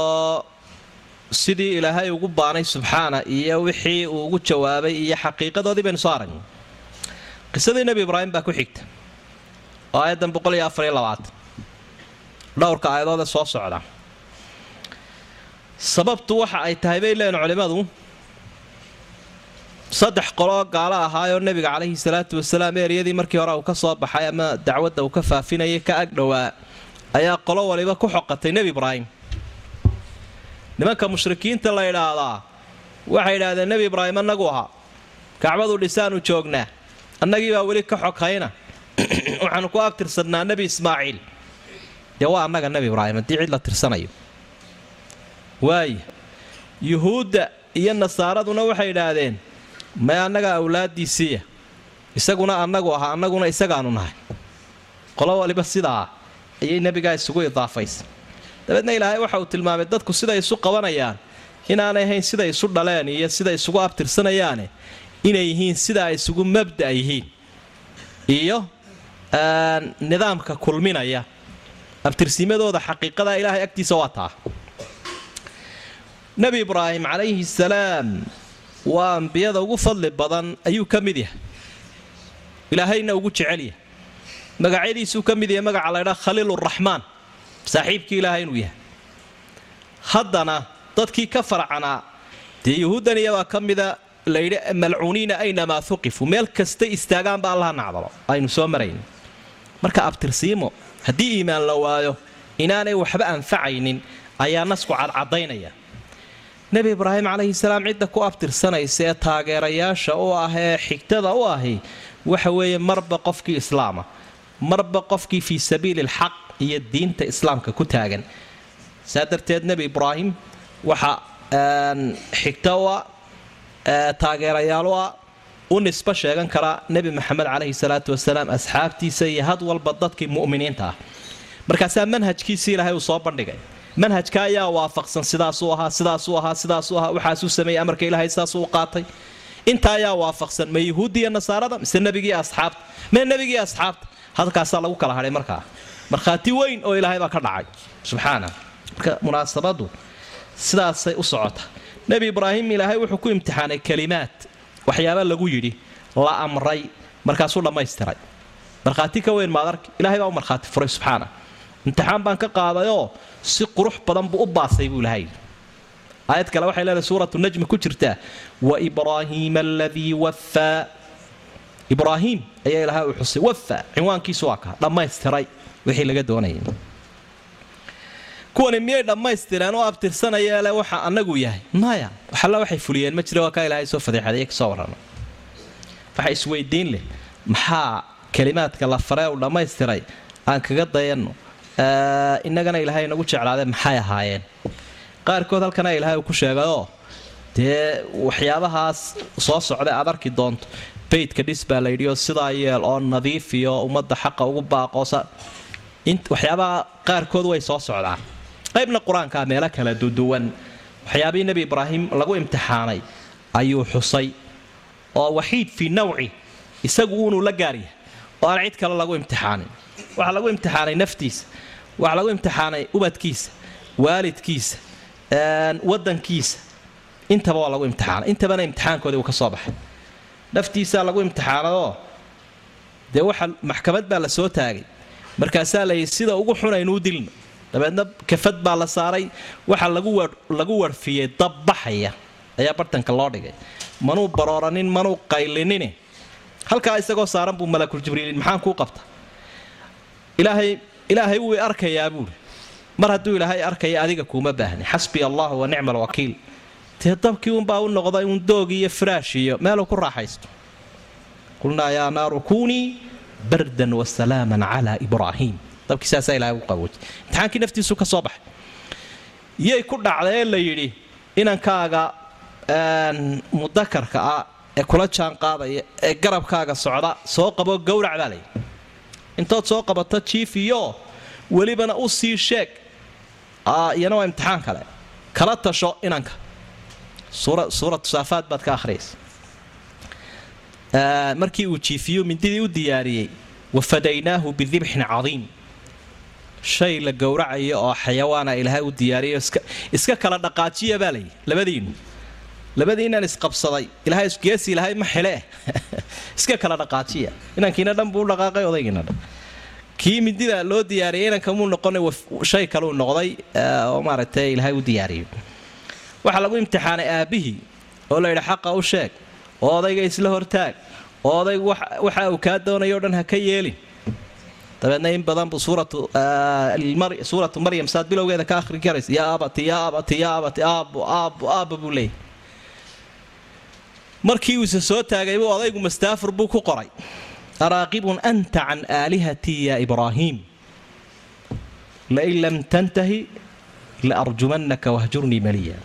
sidii ilaahay ugu baanay subxaana iyo wixii uu ugu jawaabay iyo xaqiiqadoodii baynu soo aragnay. Qisadii nebi ibraahim baa ku xigta oo aayaddan boqol iyo afar iyo labaatan dhowrka aayadoodee soo socda sababtu waxa ay tahay bay leeyihiin culimmadu saddex qoloo gaalo ahaayoo nebiga calayhi salaatu wasalaam eeryadii markii hore uu ka soo baxay ama dacwadda uu ka faafinayay ka ag dhowaa ayaa qolo waliba ku xoqatay nebi ibraahim. Nimanka mushrikiinta la idhaahdaa waxay idhahdeen nebi ibraahim annagu ahaa kacbadu dhisaanu joognaa annagii baa weli ka xogkayna waxaanu ku abtirsannaa nebi ismaaciil. Dee waa annaga nebi ibraahim haddii cid la tirsanayo waaya yuhuudda iyo nasaaraduna waxay idhaahdeen may annaga awlaaddiisiiya isaguna annagu ahaa annaguna isagaanu nahay. Qolo waliba sidaa ayay nebigaa isugu idaafaysa. Dabeedna ilaahay waxa uu tilmaamay dadku siday isu qabanayaan inaanay ahayn siday isu dhaleen iyo siday isugu abtirsanayaane inay yihiin sida isugu mabda yihiin. Iyo nidaamka kulminaya. Abtirsimadooda xaqiiqada ilaahay agtiisa waa taa nebi ibraahim calayhi salaam waa ambiyada ugu fadli badan ayuu ka mid yahay. Ilaahayna ugu jecel yahay. Magacyadiisuu ka mid yahay magaca laydhaa khaliiluraxmaan saaxiibkii ilaahay inuu yahay. Haddana dadkii ka farcanaa dee yuhuuddan iyabaa ka mida layidhi malcuuniina aynamaa uqifuu meel kastay istaagaanba allaha nacdalo. Aynu soo marayn marka abtirsiimo haddii iimaan la waayo inaanay waxba anfacaynin ayaa nasku cadcadaynaya nebi ibraahim calayhi salaam cidda ku abtirsanaysa ee taageerayaasha u ah ee xigtada u ahi waxa weeye marba qofkii islaama marba qofkii fii sabiili alxaq iyo diinta islaamka ku taagan. Saa darteed nebi ibraahim waxa xigta u ah taageerayaal u ah u nisbo sheegan karaa nebi maxamed calayhi salaatu wasalaam asxaabtiisa iyo had walba dadkii mu'miniinta ah. Markaasaa manhajkiisii ilaahay uu soo bandhigay manhajka ayaa waafaqsan sidaasuu ahaa sidaasuu ahaa sidaasuu ahaa waxaasuu sameeyey amarka ilaahay sidaasuu qaatay. Inta ayaa waafaqsan ma yuhuuddi iyo nasaarada mise nebigii asxaabta mee nebigii asxaabta halkaasaa lagu kala hadhay markaa. Markhaati weyn oo ilaahay baa ka dhacay subxaana. Marka munaasabadu sidaasay u socota nebi ibraahim ilaahay wuxuu ku imtixaanay kelimaad waxyaaba lagu yidhi la amray markaasuu dhammaystiray. Markhaati ka weyn maad arki ilahay baa u markhaati furay subxaana. Imtixaan baan ka qaadayoo si qurux badan buu u baasay buu ilahay aayad kale waxay leedahay suuratu najmi ku jirtaa wa ibraahiima aladii waffaa ibraahiim ayaa ilaahay u xusay wafa cinwaankiisu waa kaa dhammaystiray wixii laga doonayay. Kuwani miyay dhammaystireen oo abtirsanaya waxa anagu yahay? Maya waxalla waxay fuliyeen ma jira waa kaa ilaahay soo fadeexaday ka soo warrama waxa isweydiin leh maxaa kelimaadka la faree u dhammaystiray? Aan kaga dayanno innagana ilaahay nagu jeclaadee maxay ahaayeen? Qaarkood halkana ilaahay uu ku sheegayoo dee waxyaabahaas soo socday aad arki doonto. Baydka dhis baa layidhioo sidaa yeel oo nadiif iyo ummadda xaqa ugu baaqoosa waxyaabaha qaarkood way soo socdaan. Qaybna qur'aankaa meelo kala duduwan waxyaabihii nebi ibraahim lagu imtixaanay ayuu xusay oo waxiid fii nawci isagu uunuu la gaaryahay oo aan cid kale lagu imtixaanin waxaa lagu imtixaanay naftiisa waxaa lagu imtixaanay ubadkiisa waalidkiisa wadankiisa intaba waa lagu imtixaanay. Intabana imtixaankoodii uu ka soo baxay naftiisaa lagu imtixaanayoo dee waxa maxkamad baa la soo taagay. Markaasaa layidhi sida ugu xunaynuu dilno. Dabeedna kafad baa la saaray. Waxa lagu warfiyey dabbaxaya ayaa bartanka loo dhigay. Manuu barooranin manuu qaylinini. Halkaa isagoo saaran buu malakul jibriilin maxaan kuu qabta ilaahay ilaahay wuu arkayaa buuri mar hadduu ilaahay arkaya adiga kuuma baahni xasbiya allahu wa alwakiil dee dabkii unbaa u noqday uun doogii iyo firaash iyo meeluu ku raaxaysto. Qulnaa yaa naaru kuunii bardan wasalaaman calaa ibraahiim dabkii ilahay u qaboojay imtixaankii naftiisu ka soo baxay. Yay ku dhacdee la yidhi inankaaga mudakarka ah ee kula jaan qaadaya ee garabkaaga socda soo qabo gowrac baa layidhi intood soo qabato jiif iyo welibana u sii sheeg. Iyana waa imtixaan kale. Kala tasho inanka. Suuratu saafaad baad ka akhriyaysa markii uu jiifiyo mindidii u diyaariyey wafadaynaahu bidibxin cadiim. Shay la gowracayo oo xayawaana ilaahay u diyaariyo iska kala dhaqaajiya baa layidhi labadiinu labadiinaan isqabsaday ilahay geesi ilahay ma xile. Iska kala dhaqaajiya. Inankiina dhan buu dhaqaaqay odaygiina dhan. Kii midida loo diyaariyay inanka muu noqona shay kaleu noqday oo maaragtay ilaahay u diyaariyo waxaa lagu imtixaanay aabbihii oo la yidhi xaqa u sheeg oo odayga isla hortaag oo odaygu waxa uu kaa doonayo dhan ha ka yeelin. Dabeedna in badan buu suuratu maryam saad bilowgeeda ka akhri karaysa yaa abati yaa abati yaa abati aabbo aabbo aabba buu leeyahy markii uuse soo taagay buu odaygu mastaafur buu ku qoray. Araaqibun anta can aalihatii ya ibraahiim lain lam tantahi la arjumannaka wahjurnii maliya.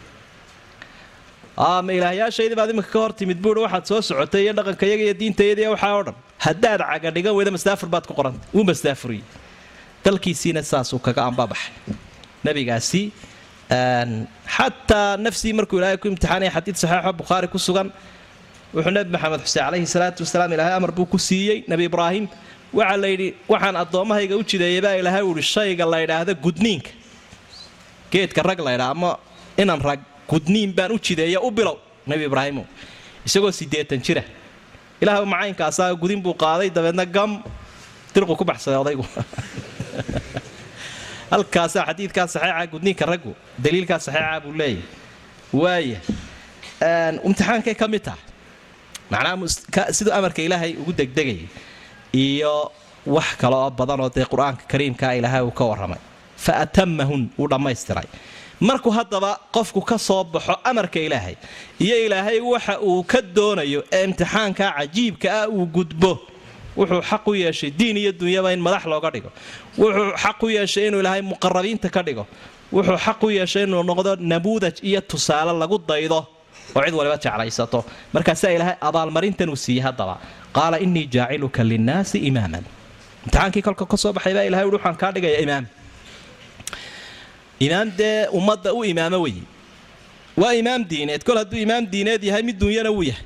Ma ilaahyaashaydii baad iminka ka hor timid buui waxaad soo socotay iyo dhaqankayaga iyo diintayadii waxaa o dhan. Haddaad caga dhigan weyda mastaafur baad ku qoranta wuu mastaafuriyey dalkiisiina saasuu kaga ambabaxay nabigaasi xataa nafsii markuu ilaahay ku imtixaanaya xadiid saxiixo bukhaari ku sugan wuxuu nebi maxamed xuseen calayhi salaatu wasalaam ilaahay amar buu ku siiyey nebi ibraahim. Waxaa la yidhi waxaan addoommahayga u jideeyay baa ilaahay u ihi shayga la ydhaahda gudniinka geedka rag laydhaa ama inan rag gudniin baan u jideeya u bilow. Nebi ibraahimo isagoo siddeetan jira. Ilaah macaynkaasaa gudin buu qaaday dabeedna gam dirqu ku baxsaday odaygu halkaasaa xadiidkaa saxiixa gudniinka raggu daliilkaa saxiixa buu leeyahy waaya imtixaankay ka mid tahay macnaha siduu amarka ilaahay ugu degdegayay iyo wax kale oo badanoo dee qur'aanka kariimkaa ilaahay uu ka warramay. Fa atamahun wuu dhammaystiray. Markuu haddaba qofku ka soo baxo amarka ilaahay iyo ilaahay waxa uu ka doonayo ee imtixaankaa cajiibka ah uu gudbo wuxuu xaq u yeeshay diin iyo dunyaba in madax looga dhigo. Wuxuu xaq u yeeshay inuu ilaahay muqarabiinta ka dhigo. Wuxuu xaq u yeeshay inuu noqdo namuudaj iyo tusaale lagu daydo oo cid waliba jeclaysato. Markaasaa ilaahay abaalmarintan uu siiyey haddaba. Qaala innii jaaciluka linnaasi imaaman. Imtixaankii kolka ka soo baxay baa ilahay uhi waxaan kaa dhigaya imaam. Imaam dee ummadda u imaamo weye waa imaam diineed. Kol hadduu imaam diineed yahay mid dunyana wuu yahay.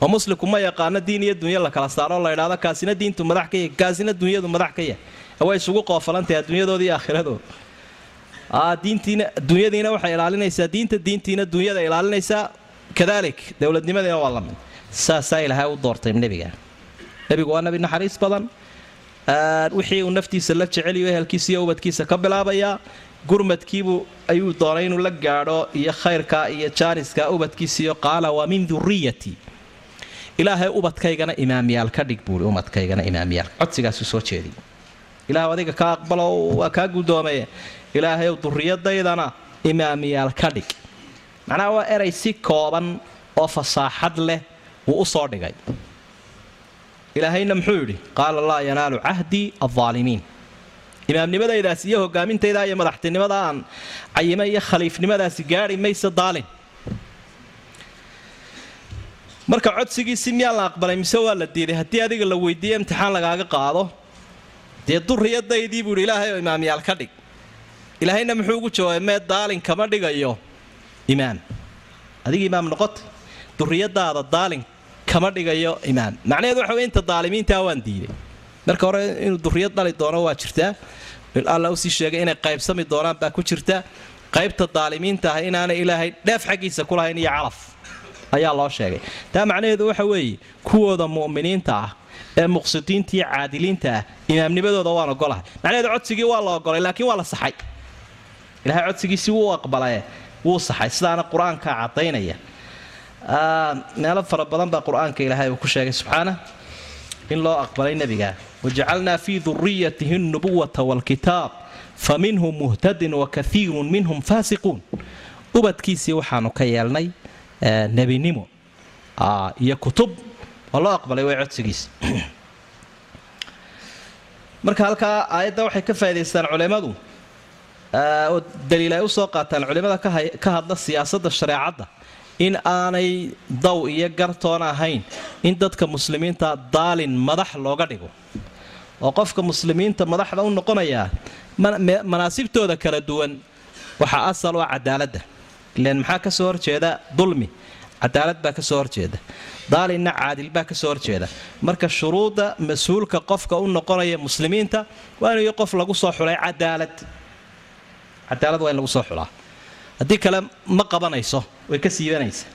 Oo muslimku ma yaqaano diin iyo dunya la kala saaro la ydhahdo kaasina diintu madax ka yahy kaasina dunyadu madax ka yahay. Way isugu qoofalantahay adduunyadooda iyo aakhiradood. Diintiina dunyadiina waxay ilaalinaysaa diinta diintiina dunyada ilaalinaysaa kadalik dowladnimadina waa la mid. Saasaa ilaahay u doortay nebiga. Nebigu waa nebi naxariis badan. Wixii uu naftiisa la jeceliyo ehelkiisa iyo ubadkiisa ka bilaabayaa gurmadkiibuu ayuu doonay inuu la gaadho iyo khayrka iyo jaaniska ubadkiisiiyo qaala waa min duriyati ilaahay ubadkaygana imaamyaal ka dhig buui umadkaygana imaamyaal. Codsigaasuu soo jeediyay ilaah adiga ka aqbalo waa kaa guddoomaye ilaahayow duriyadaydana imaamiyaal ka dhig macnaha waa eray si kooban oo fasaaxad leh wuu u soo dhigay. Ilaahayna muxuu yidhi qaala laa yanaalu cahdii aldaalimiin imaamnimadaydaas iyo hogaamintayda iyo madaxtinimada aan cayime iyo khaliifnimadaasi gaari maysa daalin. Marka codsigiisi miyaa la aqbalay mise waa la diiday? Haddii adiga la weydiiye imtixaan lagaaga qaado? Dee duriyadaydii buu yidhi ilaahay oo imaamyaal ka dhig. Ilaahayna muxuu ugu jawaabay mee daalin kama dhigayo imaam adiga imaam noqota duriyadaada daalin kama dhigayo imaam macnaheedu waxa wey inta daalimiintaa waan diiday. Marka hore inuu duriyad dhali doono waa jirtaa. Alla u sii sheegay inay qaybsami doonaan baa ku jirta qaybta daalimiinta ah inaanay ilaahay dheef xaggiisa ku lahayn iyo calaf ayaa loo sheegay. Taa macnaheedu waxa weeye kuwooda mu'miniinta ah ee muqsidiinta iyo caadiliinta ah imaamnimadooda waan ogolahay. Macnaheedu codsigii waa la ogolay laakiin waa la saxay. Ilahay codsigiisi wuu aqbalaye wuu saxay. Sidaana qur'aanka cadaynaya meelo fara badan baa qur'aanka ilaahay uu ku sheegay subxaana in loo aqbalay nebiga. Wajacalnaa fii duriyatihi nubuwata waalkitaab fa minhum muhtadin wa kaiirun minhum faasiquun. Ubadkiisii waxaanu ka yeelnay nebinimo iyo kutub waa loo aqbalay way codsigiisa marka halkaa aayadda waxay ka faa'idaystaan culimmadu oo daliil ay u soo qaataan culimmada ka hadla siyaasadda shareecadda. In aanay daw iyo gartoona ahayn in dadka muslimiinta daalin madax looga dhigo. Oo qofka muslimiinta madaxda u noqonayaa manaasibtooda kala duwan waxaa asal oo cadaaladda ilan maxaa ka soo horjeeda dulmi. Cadaalad baa ka soo horjeeda daalinna caadil baa ka soo horjeeda marka shuruudda mas'uulka qofka u noqonaya muslimiinta waa inuu qof lagu soo xulay cadaalad cadaalad waa in lagu soo xulaa. Haddii kale ma qabanayso way ka siibanaysa.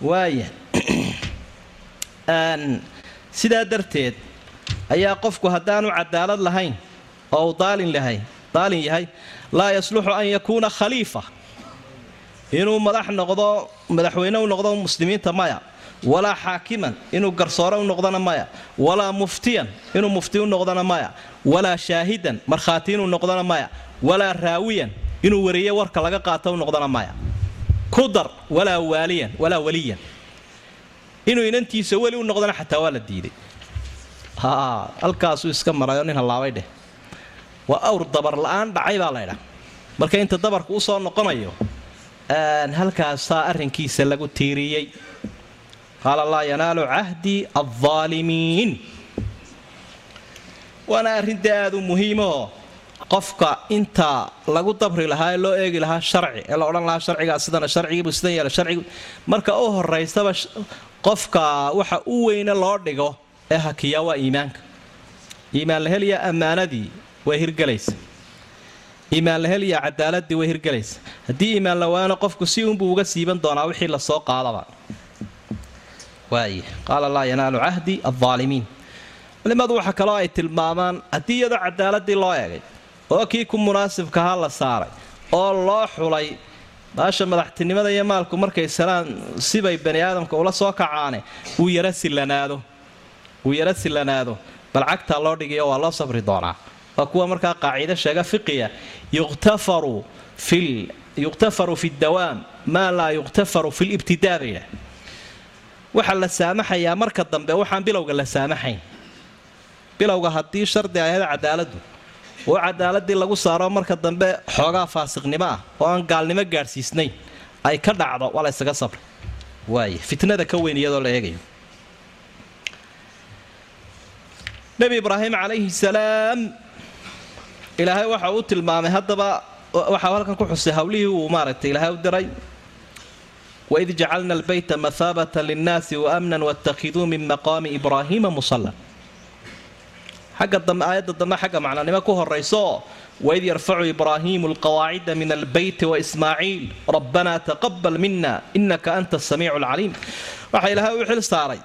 Waaya sidaa darteed ayaa qofku haddaanu cadaalad lahayn oo uu daalin lahay daalin yahay laa yasluxu an yakuuna khaliifa. Inuu madax noqdo madaxweyne u noqdo muslimiinta maya walaa xaakiman inuu garsoore u noqdona maya walaa muftiyan inuu mufti u noqdona maya walaa shaahidan markhaati inuu noqdona maya walaa raawiyan inuu wariye warka laga qaato u noqdona maya. Ku dar walaa waaliyan walaa waliyan. Inuu inantiisa weli u noqdona xataa waa la diiday. Halkaasuu iska marayo nin hallaabay dheh. Waa awr dabar la'aan dhacay baa laydhaa marka inta dabarku u soo noqonayo halkaasaa arrinkiisa lagu tiiriyey. Qaala laa yanaalu cahdi aldaalimiin waana arrinta aada u muhiimaoo qofka inta lagu dabri lahaa ee loo eegi lahaa sharci ee la odhan lahaa sharcigaa sidana sharcigiibu sidan yeela sharcigi marka u horaysaba qofka waxa u weyne loo dhigo ee hakiyaa waa iimaanka. Iimaan la helya ammaanadii way hirgelaysa. Iimaan la helya cadaaladii way hirgelaysa. Haddii iimaan la waano qofku si unbuu uga siiban doonaa wixii la soo qaadaba. Waay qaala laa yanaalu cahdi aldaalimiin culimmadu waxa kaloo ay tilmaamaan haddii iyadoo cadaaladii loo eegay oo kii ku munaasibkahaa la saaray oo loo xulay baasha madaxtinimada iyo maalku markay salaan sibay bani aadamka ula soo kacaane uu yara silanaado uu yara silanaado bal cagtaa loo dhigayo waa loo sabri doonaa. Waa kuwa markaa qaacido sheega fiqiya yuqtafaru fi dawaam maa laa yuqtafaru fi libtidaa bay yidhaah waxaa la saamaxayaa marka dambe waxaan bilowga la saamaxayn. Bilowga haddii shardi ahayd cadaaladdu oo cadaaladii lagu saaro marka dambe xoogaa faasiqnimo ah oo aan gaalnimo gaadhsiisnayn ay ka dhacdo waa la ysaga sabri waay fitnada ka weyn iyadoo la eegayo. Nebi ibraahim calayhi salaam ilaahay waxa uu tilmaamay haddaba waxaa halkan ku xusay hawlihii uu maaragtay ilaahay u diray waid jacalna albayta mathaabata linnaasi waamnan waاttakhiduu min maqaami ibraahiima musalla xagga dambe aayadda dambe xagga macnanimo ku horayso waid yarfacu ibraahiimu alqawaacida min albeyti waismaaciil rabbanaa taqabal mina inaka anta asamiicu alcaliim waxaa ilaahay u xil saaray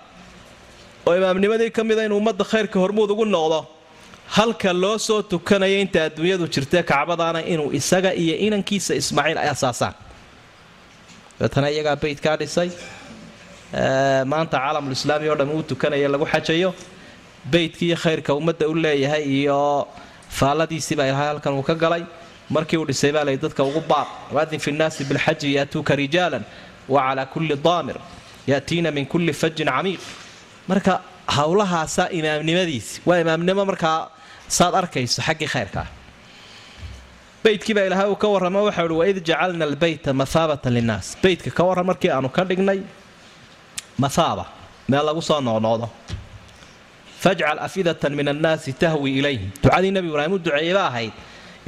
oo imaamnimadii ka mida inuu ummadda khayrka hormuud ugu noqdo halka loo soo tukanaya inta adduunyadu jirta kacbadaana inuu isaga iyo inankiisa ismaaciil ay asaasaan dabeetana iyagaa beytkaa dhisay maanta caalamulislaami o dhan uu tukanaya lagu xajayo beytkii iyo khayrka ummadda u leeyahay iyo faalladiisiibaa ilaahay halkan uu ka galay. Markii uu dhisay baa lay dadka ugu baaq waadin fi bilxaji yaatuuka rijaalan wa kulli daamir yaatiina min kulli fajin camiiq. Marka howlahaasaa imaamnimadiisi waa imaamnimo markaa saad arkayso xaggii khayrka. Ah beydkii baa ilaahay uu ka warramo waxau uhi waid jacalna albeyta mathaabatan linnaas. Beytka ka warran markii aanu ka dhignay mathaaba meel lagu soo noqnoqdo fajcal afidatan min annaasi tahwi ilayhim ducadii nebi ibraahim u duceeyeyba ahayd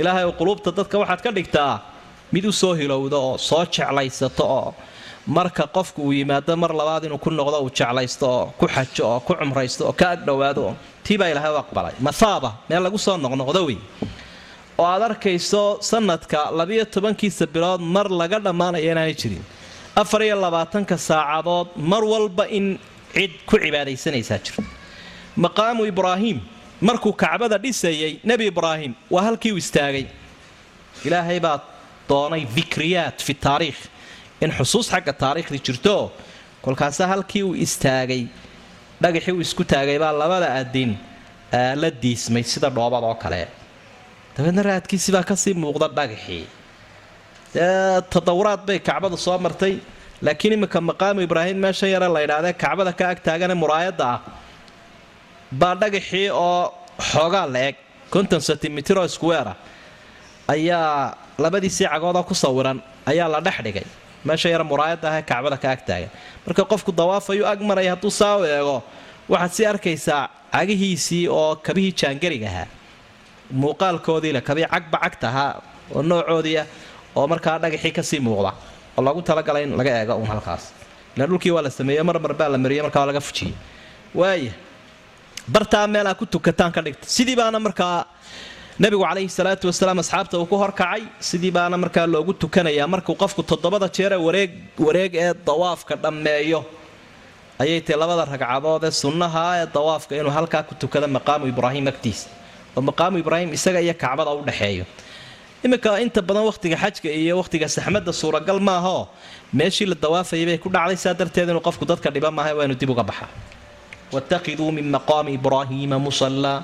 ilaahay quluubta dadka waxaad ka dhigtaa mid u soo hilowdo oo soo jeclaysato oo marka qofku uu yimaado mar labaad inuu ku noqdo uu jeclaysto oo ku xajo oo ku cumraysto oo ka agdhowaado tiibaa ilaahay u aqbalay. Mathaaba meel lagu soo noqnoqdo wey. Oo aad arkayso sanadka labiyo tobankiisa bilood mar laga dhammaanaya inaanay jirin. Afar iyo labaatanka saacadood mar walba in cid ku cibaadaysanaysaa jirto maqaamu ibraahim. Markuu kacbada dhisayay nebi ibraahim waa halkii uu istaagay. Ilaahay baa doonay dikriyaat fi taariikh. In xusuus xagga taariikhda jirto kolkaasa halkii uu istaagay dhagaxii uu isku taagay baa labada adin la diismay sida dhoobad oo kale. Dabeedna raadkiisibaa ka sii muuqda dhagaxii. Tadawuraad bay kacbadu soo martay laakiin iminka maqaamu ibraahim meesha yare la ydhahdee kacbada ka ag taagane muraayadda ah baa dhagaxii oo xoogaa la eg. Konton sentimitr oo iskuweera. Ayaa labadiisii cagoodoo ku sawiran ayaa la dhex dhigay. Meesha yare muraayadda ah kacbada ka ag taagan marka qofku dawaafayuu ag maraya hadduu saa u eego waxaad sii arkaysaa cagihiisii oo kabihii jaangariga ahaa. Muuqaalkoodiile kabii cagba cagta ahaa oo noocoodiia oo markaa dhagaxii ka sii muuqda. Oo loogu talagalay in laga eego uun halkaas. Ila dhulkii waa la sameeye marmar baa la mariyey markaa waa laga fujiyey. Waaya bartaa meelaa ku tukataan ka dhigta. Sidii baana markaa nabigu calayhi salaatu wasalaam asxaabta uu ku horkacay sidii baana markaa loogu tukanayaa markuu qofku toddobada jeere wareeg ee dawaafka dhammeeyo. Ayay tahy labada ragcadood ee sunnaha ee dawaafka inuu halkaa ku tukado maqaamu ibraahim agtiisa. Oo maqaamu ibraahim isaga iyo kacbada u dhexeeyo iminka inta badan wakhtiga xajka iyo wakhtiga saxmadda suuragal maahaoo meeshii la dawaafayay bay ku dhacday saa darteed inuu qofku dadka dhiba maaha waa dib uga baxa watakiduu min maqaami ibraahiima musallaa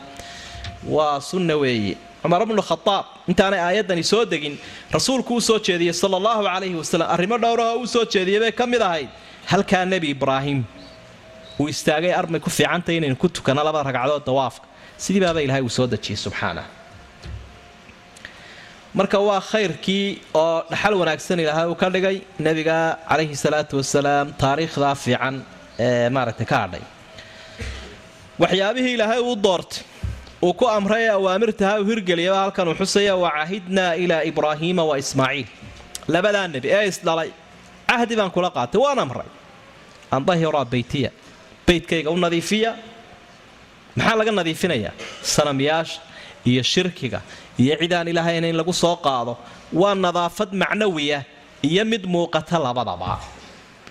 waa sunna weeye. Cumar bnu khadaab intaanay aayaddani soo degin rasuulku uu soo jeediyey sala allahu calayhi wasalam arrimo dhowraha uu soo jeediyey bay ka mid ahayd. Halkaa nebi ibraahim uu istaagay armay ku fiicantay inaynu ku tukano laba ragcadood dawaafka. Sidii ilahay uu soo dejiyey subxaanah marka waa khayrkii oo dhaxal wanaagsan ilaahay uu ka dhigay nebiga calayhi salaatu wasalaam taariikhdaa fiican ee maaragtay ka hadhay waxyaabihii ilaahay uu doortay uu ku amray ee awaamirtaha uu hirgeliyaba halkan uu xusaya wa cahidnaa ilaa ibraahiima wa ismaaciil. Labadaa nebi ee isdhalay cahdi baan kula qaatay waan amray. An dahira beytiya beydkayga u nadiifiya. Maxaa laga nadiifinayaa sanamyaasha iyo shirkiga iyo cidaan ilaahayna in lagu soo qaado. Waa nadaafad macnawiya iyo mid muuqata labadaba.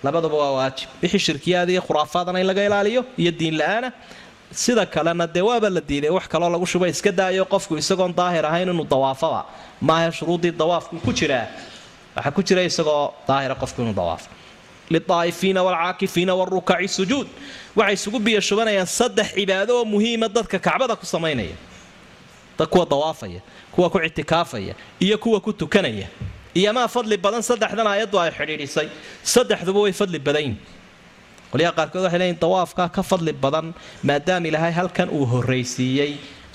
Labadaba waa waajib. Wixii shirkiyaada iyo khuraafaadana in laga ilaaliyo iyo diin la'aana sida kalena dee waaba la diiday wax kaloo lagu shuba iska daayo qofku isagoon daahir ahayn inuu dawaafaba. Maaha shuruudii dawaafku ku jiraa? Waxaa ku jira isagoo daahira qofku inuu dawaafo lidaa'ifiina waalcaakifiina waarukaci sujuud. Waxay isugu biyo shubanayaan saddex cibaado oo muhiima dadka kacbada ku samaynaya. Kuwa dawaafaya kuwa ku ictikaafaya iyo kuwa ku tukanaya. Iyo maa fadli badan saddexdan aayaddu ay xidhiidhisay. Saddexduba way fadli badanyihin qolyaha qaarkood waxay leeyiin dawaafka ka fadli badan maadaama ilaahay halkan uu horraysiiyey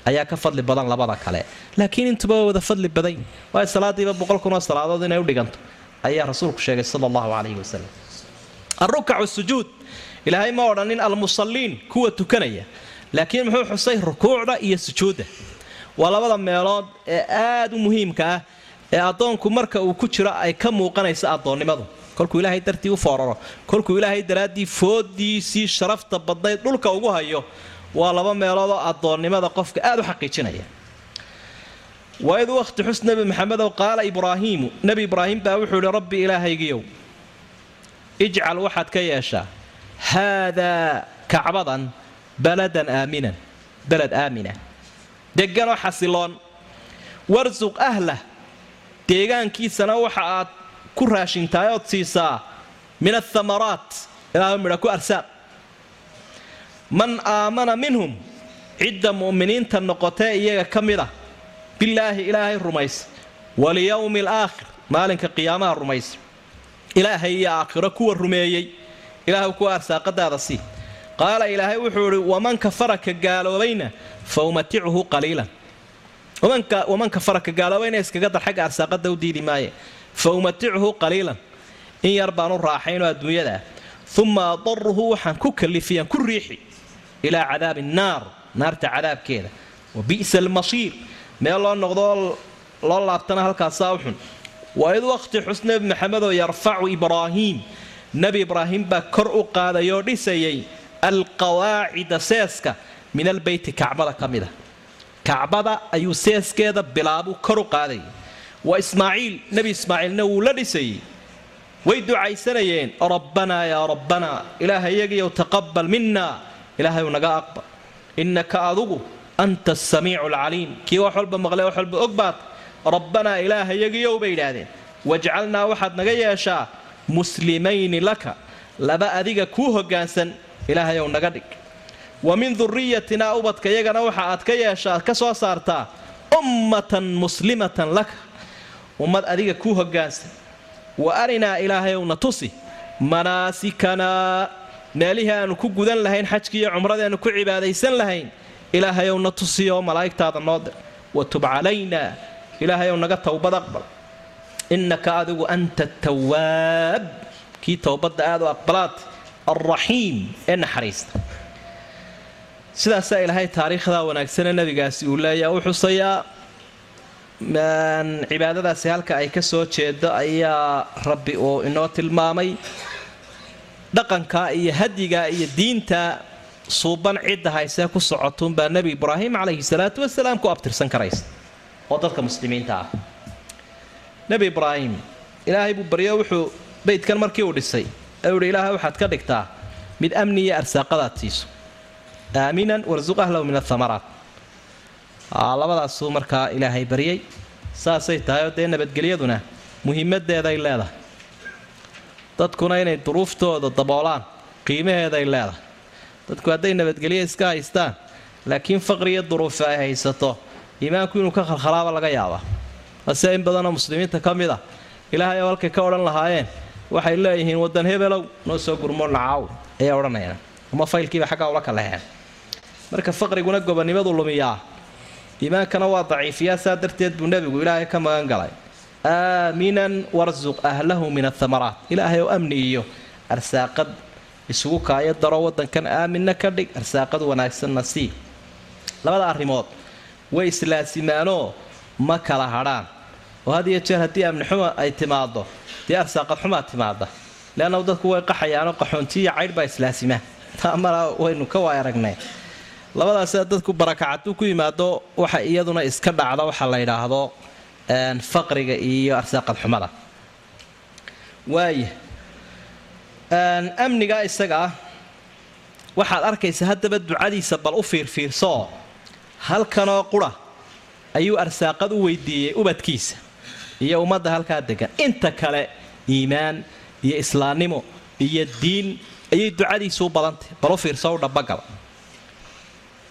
ayaa ka fadli badan labada kale. Laakiin intuba waa wada fadli badan waayo salaadiiba boqol kunoo salaadood inay u dhiganto ayaa rasuulku sheegay sala allahu calayhi wasalam alrukacu sujuud. Ilaahay ma odhanin almusalliin kuwa tukanaya. Laakiin muxuu xusay rukuucda iyo sujuudda? Waa labada meelood ee aad u muhiimka ah ee addoonku marka uu ku jiro ay ka muuqanayso addoonnimadu kolkuu ilaahay dartii u fooraro. Kolkuu ilaahay daraaddii foodiisii sharafta badnayd dhulka ugu hayo waa laba meeloodoo addoonnimada qofka aad u xaqiijinaya. Waid wakhti xus nebi maxamedow qaala ibraahiimu nebi ibraahim baa wuxuu ihi rabbi ilaahaygiyow ijcal waxaad ka yeeshaa. Haadaa kacbadan baladan aaminan beled aamina. Deganoo xasiloon. Warsuq ahlah deegaankiisana waxa aad ku raashintahay ood siisaa min athamaraat ilaahu midha ku arsaaq man aamana minhum cidda mu'miniinta noqotee iyaga ka mid ah bilaahi ilaahay rumaysa walyowmi alaakhir maalinka qiyaamaha rumaysa ilaahay iyo aakhiro kuwa rumeeyey ilaah kuwa arsaaqadaada sii qaala ilaahay wuxuu idhi waman kafara ka gaaloobayna fa umaticuhu qaliilan waman kafara ka gaaloobayna iskaga dar xagga arsaaqada u diidi maaye fa umaticuhu qaliilan. In yar baan u raaxaynoo adduunyada. Ah uma adaruhu waxaan ku kalifiyaan ku riixi ilaa cadaabi nnaar naarta cadaabkeeda. Wa bi'sa almasiir meel loo noqdoo loo laabtana halkaasaa u xun waid waqti xus nebi maxamedoo yarfacu ibraahiim nebi ibraahim baa kor u qaadayoo dhisayay alqawaacida seeska min albeyti kacbada ka mida kacbada ayuu seeskeeda bilaabuu kor u qaadayay wa ismaaciil nebi ismaaciilna wuu la dhisayey way ducaysanayeen rabbanaa yaa rabbanaa ilaahayagiyow taqabal mina ilaahayu naga aqbal innaka adugu anta asamiicu alcaliim kii wax walba maqle wax walba og baad rabbanaa ilaahayagiyow bay idhaahdeen wajcalnaa waxaad naga yeeshaa muslimayni laka laba adiga kuu hoggaansan ilaahayow naga dhig. Wa min duriyatinaa ubadka yagana waxa aad ka yeeshaa ka soo saartaa ummatan muslimatan laka ummad adiga kuu hoggaansan. Wa arinaa ilaahayowna tusi. Manaasikanaa meelihii aanu ku gudan lahayn xajkii iyo cumradaenu ku cibaadaysan lahayn ilaahayowna tusiyo malaa'igtaada noo dir. Wa tub calaynaa ilaahayow naga towbad aqbal. Innaka adigu anta tawaab kii towbadda aad u aqbalaad alraxiim ee naxariista. Sidaasaa ilaahay taariikhdaa wanaagsane nabigaasi uu leeyaa u xusayaa cibaadadaasi halka ay ka soo jeedo ayaa rabbi uu inoo tilmaamay. Dhaqanka iyo hadyiga iyo diinta suuban cidda haysee ku socotuunbaa nebi ibraahim calayhi salaatu wasalaam ku abtirsan karaysa oo dadka muslimiinta ah. Nebi ibraahim ilaahay buu baryo wuxuu beydkan markii uu dhisay. U ihi ilaahay waxaad ka dhigtaa mid amni arsaaqadaad siiso aaminan warsuq ahlahu min athamaraat labadaasuu markaa ilaahay baryay. Saasay tahay oo dee nabadgelyaduna muhiimadeeday leedahay. Dadkuna inay duruuftooda daboolaan qiimaheeday leedahay. Dadku hadday nabadgelyo iska haystaan laakiin faqri iyo duruufi ay haysato iimaanku inuu ka khalkhalaaba laga yaabaa. Hase in badanoo muslimiinta ka mid a ilaahay oo halkay ka odhan lahaayeen waxay leeyihiin wadan hebelow noo soo gurmoo nacaaw ayay odhanayaan. Ama faylkiiba xaggaa ula kaleheen marka faqriguna gobonnimadu lumiyaa iimaankana waa daciifiyaa saa darteed buu nebigu ilaahay ka magan galay. Aaminan warsuq ahlahu min athamaraat ilaahay oo amni iyo arsaaqad isugu kaayo daro wadankan aaminna ka dhig arsaaqad wanaagsanna sii. Labada arrimood way islaasimaanoo ma kala hadhaan. Oo had iyo jeer haddii amni xuma ay timaado dee arsaaqad xumaa timaada leannahu dadku way qaxayaanoo qaxoontiiyo caydh baa islaasimaa. Taamana waynu ka waay aragnay labadaasa dadku barakacaduu ku yimaado waxa iyaduna iska dhacda waxa la yidhaahdo faqriga iyo arsaaqad xumada waaya isaga waxaad arkaysa haddaba ducadiisa bal u fiirfiirsooo halkanoo qura ayuu arsaaqad u weydiiyey ubadkiisa iyo ummadda halkaa degan. Inta kale iimaan iyo islaamnimo iyo diin ayay ducadiisu u badantay bal u fiirso u dhabagal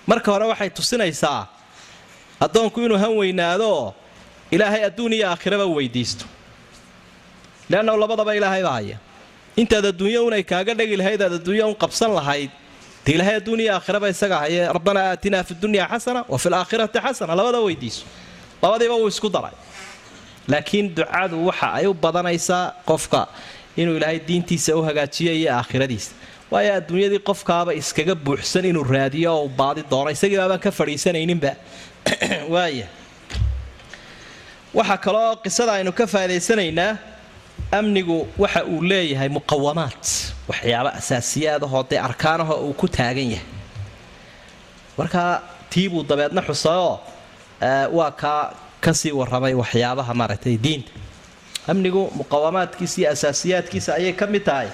marka hore waxay tusinaysaa addoonku inuu han weynaadoo ilaahay adduun iyo aakhiraba weydiisto. Leannahu labadaba ilaahay baa haya. Intaad adduunyo unay kaaga dhegi lahayd aad adduunya un qabsan lahayd de ilaahay adduun iyo aakhiraba isaga haye. Rabbanaa aatinaa fi dunya xasana wa fi laakhirati xasana. Labada weydiiso labadiiba wuu isku daray. Laakiin ducadu waxa ay u badanaysaa qofka inuu ilaahay diintiisa u hagaajiyo iyo aakhiradiisa waayo adduunyadii qofkaaba iskaga buuxsan inuu raadiyo oo baadi doono isagii baabaan ka fadhiisanayninba. Waaya waxaa kaloo qisada aynu ka faaidaysanaynaa amnigu waxa uu leeyahay muqawamaad waxyaaba asaasiyaadahoo dee arkaanaho uu ku taagan yahay. Markaa tiibuu dabeedna xusayoo waa kaa ka sii warramay waxyaabaha maaragtay diinta. Amnigu muqawamaadkiisa iyo asaasiyaadkiisa ayay ka mid tahay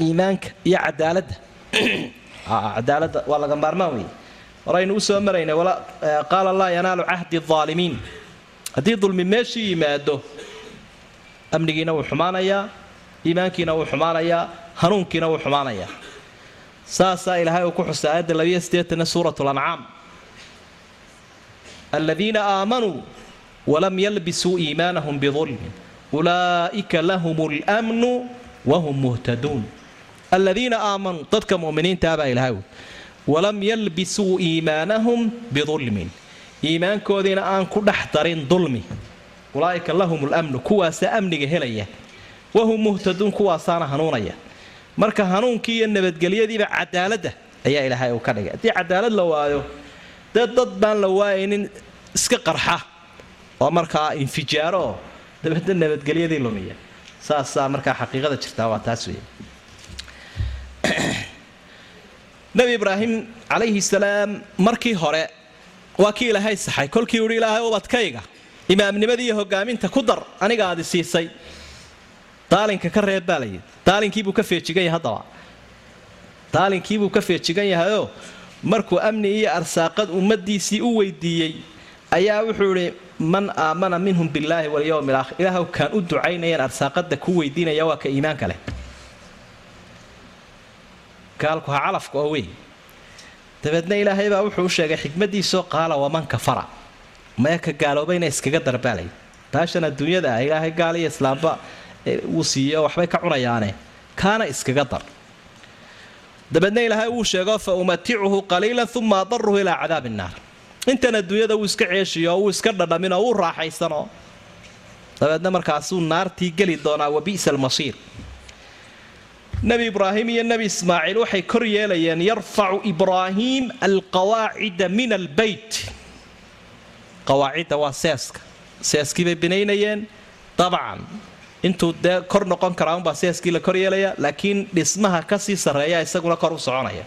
iimaanka iyo cadaaladda. Cadaaladda waa laga maarmaan weeye. Horaynu u soo maraynay qaala laa yanaalu cahdi aalimiin haddii dulmi meeshii yimaado amnigiina wuu xumaanayaa iimaankiina wuu xumaanayaa hanuunkiina wuu xumaanayaa. Saasaa ilaahay uu ku xusay aayadda labiyo sideetana suurat lancaam aladiina aamanuu walam yalbisuu iimaanahum bidulmin ulaa'ika lahum lmnu wahum muhtaduun aladiina aamanuu dadka muminiintaabaa ilahay walam yalbisuu iimaanahum bidulmin iimaankoodiina aan ku dhex darin dulmi ulaa'ika lahum lamnu kuwaasaa amniga helaya wahum muhtaduun kuwaasaana hanuunaya marka hanuunkii iyo nabadgelyadiiba cadaaladda ayaa ilaahay uu ka dhigay haddii cadaalad la waayo dee dad baan la waayaynin iska qarxa oo markaa infijaaro oo nabadgelyadii lumiya saasaa markaa xaqiiqada jirtaa waa taas weeye. Nebi ibraahim calayhi salaam markii hore waa kii ilaahay saxay. Kolkii uhi ilaahay ubadkayga imaamnimadii iyo hogaaminta ku dar. Aniga aadi siisay. Daalinka ka reeb baa layidhi daalinkiibuu ka feejigan yahay haddaba. Daalinkiibuu ka feejigan yahayoo markuu amni iyo arsaaqad ummadiisii u weydiiyey ayaa wuxuu idhi man aamana minhum billaahi walyowmi alaakhir ilaahw kaan u ducaynayaan arsaaqada ku weydiinaya waa ka iimaanka leh gaalku ha calafka oo wey dabeedna ilaahay baa wuxuu u sheegay xikmadiisoo qaala waman kafara. Maya ka gaaloobayna iskaga darbaalay baashan adduunyada ah ilaahay gaal iyo islaamba wuu siiye oo waxbay ka cunayaane. Kaana iskaga dar. Dabeedna ilaahay wuu sheego fa umaticuhu qaliilan uma adaruhu ilaa cadaabi innaar intan adduunyada wuu iska ceeshiyo wuu iska dhadhaminoo wuu raaxaysanoo dabeedna markaasuu naartii geli doonaa wabi'sa almasiir nebi ibraahim iyo nebi ismaaciil waxay kor yeelayeen yarfacu ibraahiim alqawaacida min albeyt qawaacidda waa seeska. Seeskii bay binaynayeen dabcan. Intuu dee kor noqon karaa unbaa seeskii la kor yeelaya laakiin dhismaha ka sii sarreeya isaguna kor u soconaya.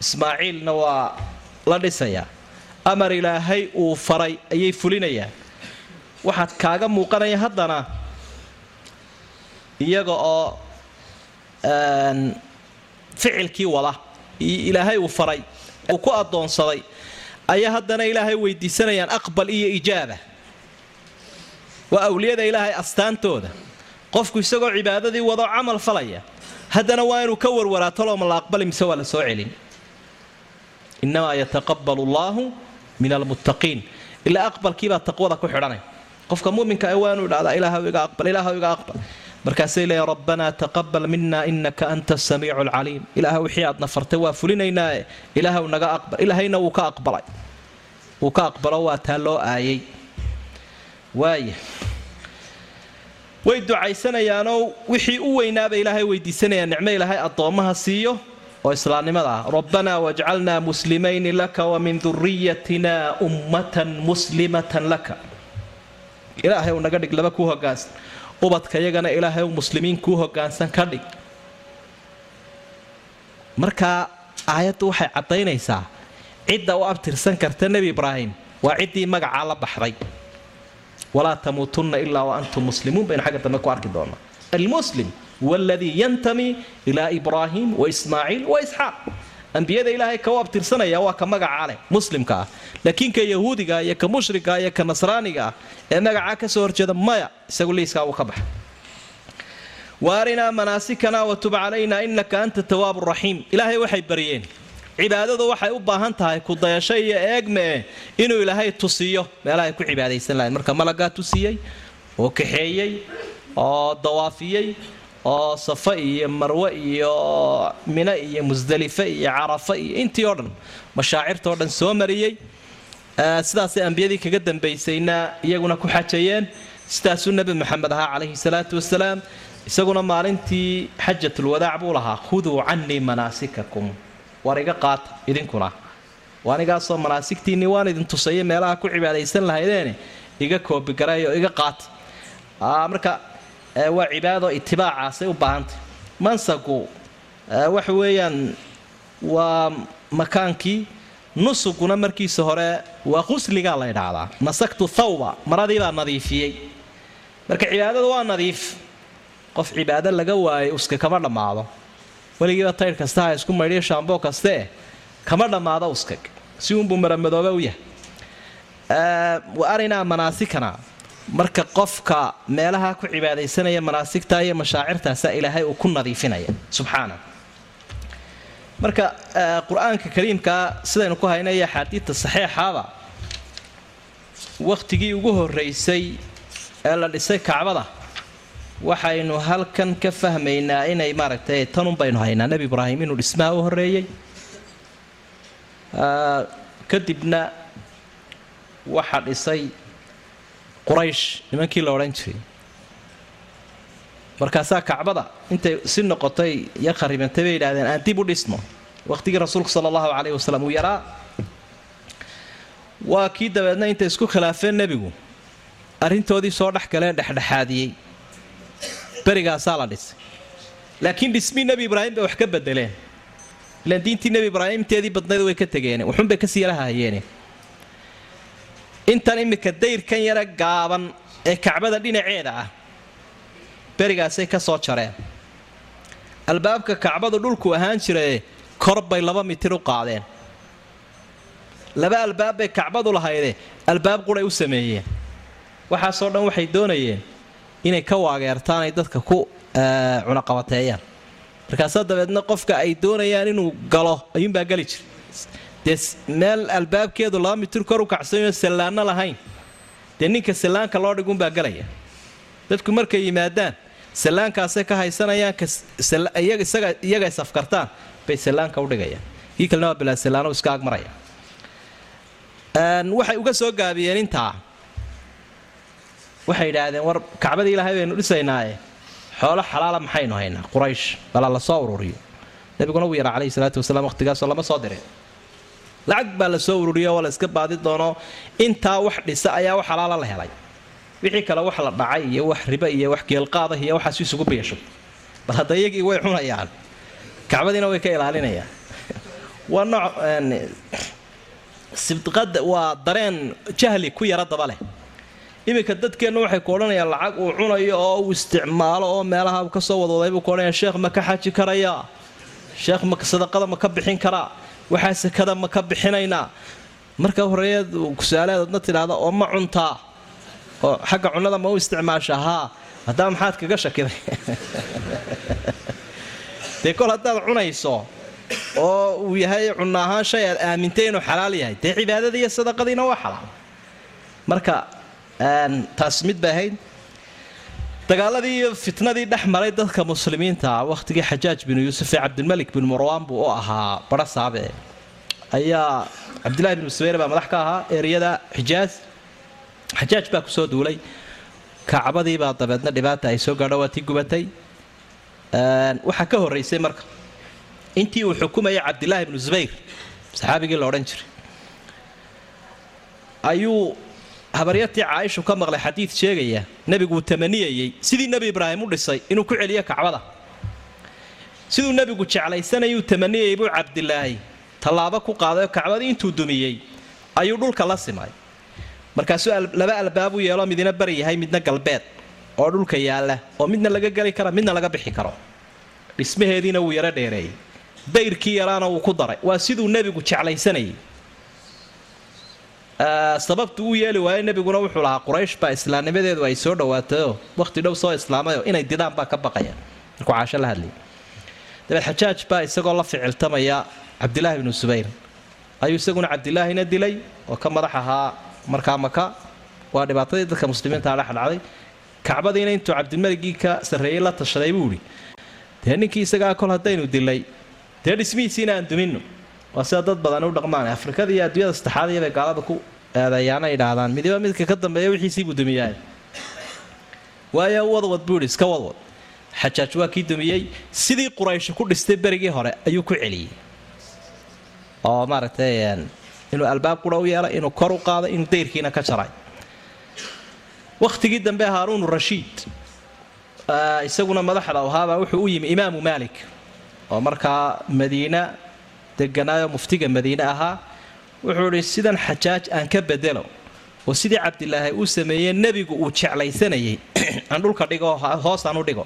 Ismaaciilna waa la dhisayaa amar ilaahay uu faray ayay fulinayaan. Waxaad kaaga muuqanaya haddana iyaga oo ficilkii wada ilaahay uu faray uu ku addoonsaday ayaa haddana ilaahay weydiisanayaan aqbal iyo ijaaba. Waa awliyada ilaahay astaantooda. Qofku isagoo cibaadadii wado camal falaya haddana waa inuu ka warwaraa talooma la aqbali mise waa la soo celin. Innamaa yataqabbalu allaahu min almuttaqiin ilaa aqbalkiibaa taqwada ku xidhanay qofka muminka waa inuu idhahdaa ilaahw iga aqbal ilaahw iga aqbal markaasay leeya rabbanaa taqabal mina inaka anta asamiicu alcaliim ilaah wixii aadna fartay waa fulinaynaae ilaahw naga aqbal ilaahayna wuu ka aqbalay wuu ka aqbalo waa taa loo aayay waaya way ducaysanayaanoo wixii u weynaaba ilaahay weydiisanayaan nicmo ilaahay addoommaha siiyo oo islaamnimada ah. Rabbanaa wajcalnaa muslimayni laka wamin duriyatina ummatan muslimatan laka. Ilaahay uu naga dhig laba kuu hogaansan ubadka yagana ilaahay uu muslimiin kuu hogaansan ka dhig. Markaa aayaddu waxay caddaynaysaa cidda u abtirsan karta nebi ibraahim waa ciddii magacaa la baxday. Walaa tamuutunna ilaa wa antum muslimuun baynu xagga dambe ku arki doonaa. Almuslim waladii yantami ilaa ibraahim wa ismaaciil wa isxaaq ambiyada ilaahay ka u abtirsanaya waa ka magacaa leh muslimka ah laakiin ka yahuudiga iyo ka mushriga iyo ka nasraaniga ah ee magacaa ka soo horjeeda maya isagu liiskaa uu ka baxa waarinaa manaasikana watub calaynaa inaka anta tawaabu raxiim ilaahay waxay baryeen cibaadadu waxay u baahan tahay kudayasho iyo eegmee inuu ilaahay tusiyo meelahay ku cibaadaysan lahayn marka malagaa tusiyey oo kaxeeyey oo dawaafiyey oo safa iyo marwe iyo mino iyo musdalife iyo carafa iyo intii oo dhan mashaacirtao dhan soo mariyey. Sidaasay ambiyadii kaga dambaysayna iyaguna ku xajayeen. Sidaasuu nebi maxamed ahaa calayhi salaatu wasalaam. Isaguna maalintii xajatulwadaac buu lahaa. Khuduu cannii manaasikakum. War iga qaata idinkuna waanigaasoo manaasigtiinnii waan idin tusaya meelaha ku cibaadaysan lahaydeene iga koobigaray oo iga qaata marka waa cibaado itibaacaasay u baahantay. Mansagu waxa weeyaan waa makaankii nusuguna markiisa hore waa qusligaa la ydhaahdaa nasaktu thawba maradiibaa nadiifiyey. Marka cibaadada waa nadiif qof cibaado laga waayay uska kama dhammaado. Weligiiba tayr kasta ha isku maydhiyo shaamboo kasteeh kama dhammaado uskag si uunbuu maramadoobe u yahay. Wa arinaa manaasikana marka qofka meelaha ku cibaadaysanaya manaasigta iyo mashaacirtaasa ilaahay uu ku nadiifinaya. Subxaana. Marka qur'aanka kariimkaa sidaynu ku haynaya axaadiidta saxeexaaba wakhtigii ugu horraysay ee la dhisay kacbada waxaynu halkan ka fahmaynaa inay maaragtay tanun baynu haynaa. Nebi ibraahim inuu dhismaha u horreeyey kadibna waxaa dhisay quraysh nimankii la odhan jiray? Markaasaa kacbada intay si noqotay iyo kharibantay bay yidhahdeen aan dib u dhisno. Wakhtigii rasuulku sala allahu caleyhi wasalam uu yaraa. Waa kii dabeedna intay isku khilaafeen nebigu. Arrintoodii soo dhex galeen dhexdhexaadiyey. Berigaasaa la dhisay. Laakiin dhismii nebi ibraahim bay wax ka bedeleen. Ilaan diintii nebi ibraahim inteedii badnayd way ka tegeene. Wuxuunbay ka sii yala hahayeene intan iminka dayrkan yara gaaban ee kacbada dhinaceeda ah. Berigaasay ka soo jareen. Albaabka kacbadu dhulku ahaan jirae kor bay laba mitir u qaadeen. Laba albaab bay kacbadu lahayde albaab quray u sameeyeen. Waxaasoo dhan waxay doonayeen inay ka waageertaan ay dadka ku cunaqabateeyaan. Markaasaa dabeedna qofka ay doonayaan inuu galo ayuunbaa geli jira dee meel albaabkeedu laba mitir kor u kacsanyo sallaanno lahayn. Dee ninka sallaanka loo dhigunbaa gelaya dadku markay yimaadaan sallaankaasay ka haysanayaan iyaga isafkartaan bay sallaanka udhigayaan kii kalena waa bilaa sallaano iska agmaraya. Waxay uga soo gaabiyeen intaa. Waxay yidhaahdeen war kacbadii ilaahay baynu dhisaynaaye. Xoolo xalaala maxaynu haynaa. Quraysh bala la ururiyo. Nabiguna wuu yara calayhi salaatu wasalaam waqhtigaasoo lama soo dirin lacag baa la soo ururiyo oo la iska baadi doono. Intaa wax dhisa ayaa wax xalaala la helay. Wixii kale wax la dhacay iyo wax riba iyo wax geelqaadah iyo waxaas isugu biisho bal hadda iyagii way cunayaan. Kacbadiina way ka ilaalinayaan. Waa nooc sibqada waa dareen jahli ku yara daba leh. Iminka dadkeennu waxay ku odhanayaan lacag uu cunayo oo uu isticmaalo oo meelaha ka soo wadwaday buu ku odhanaya sheekh ma ka xaji karayaa sheekh ma sadaqada ma ka bixin karaa waxaa sakada ma ka bixinaynaa marka horeeyaad kusaalaadadna tidhaahda oo ma cuntaa oo xagga cunnada ma u isticmaasha haa haddaa maxaad kaga shakiday dee kol haddaad cunayso oo uu yahay cunno ahaan shay aad aamintay inuu xalaal yahay dee cibaadada iyo sadaqadiina waa xalaal. Marka taas mid bay ahayd dagaaladii iyo fitnadii dhex maray dadka muslimiinta wakhtigii xajaaj binu yuusuf ee cabdilmalik bin marwaan buu u ahaa bara saabe. Ayaa cabdillahi binu subayr baa madax ka ahaa eriyada xijaaj xajaaj baa ku soo duulay. Kacbadiibaa dabeedna dhibaata ay soo gaadho waa tii gubatay. Waxaa ka horraysay marka intii uu xukumayay cabdilaahi bnu zubayr saxaabigii la odhan jiray ayuu habaryartii caaishu ka maqlay xadiid sheegaya nebiguu tamaniyayey. Sidii nebi ibraahim u dhisay inuu ku celiyo kacbada. Siduu nebigu jeclaysanayuu tamaniyayay buu cabdilaahi tallaabo ku qaaday oo kacbadii intuu dumiyey ayuu dhulka la simay. Markaasuu laba albaabuu yeelo midina bari yahay midna galbeed. Oo dhulka yaalla oo midna laga geli kara midna laga bixi karo. Dhismaheediina wuu yaro dheereeyey. Dayrkii yaraana wuu ku daray. Waa siduu nebigu jeclaysanayay sababtu uu yeeli waayo nebiguna wuxuu lahaa quraysh baa islaamnimadeedu ay soo dhawaatayoo wakhti dhow soo islaamayoo inay didaan baa ka baqaya markuu caasho la hadlayay dabeed xajaaj baa isagoo la ficiltamaya cabdilaahi bnu subayr ayuu isaguna cabdilaahina dilay oo ka madax ahaa markaa maka waa dhibaatadii dadka muslimiinta dhexdhacday kacbadiina intuu cabdilmaligii ka sarreeyey la tashaday buu idhi dee ninkii isagaa kol haddaynu dilay dee dhismihiisiina aan duminno waa sida dad badan u dhaqmaan. Afrikada iyo adduunyada saddexaad iyobay gaalada ku eedeeyaana idhaahdaan. Midiba midka ka dambeeya wixiisiibuu dumiyaa waayo wadwad buu idhi iska wadwad. Xajaaj waa kii dumiyey sidii quraysh ku dhistay berigii hore ayuu ku celiyey oo maaragtay inuu albaab qura u yeelay inuu kor u qaaday inuu dayrkiina ka jaray. Wakhtigii dambe haaruun rashiid isaguna madaxda ahaabaa wuxuu u yimi imaamu maalik. Oo markaa madiina deganaayo muftiga madiine ahaa wuxuu idhi sidan xajaaj aan ka bedelo oo sidii cabdilaahi uu sameeyey nebigu uu jeclaysanayay aan dhulka dhigo hoos aan u dhigo.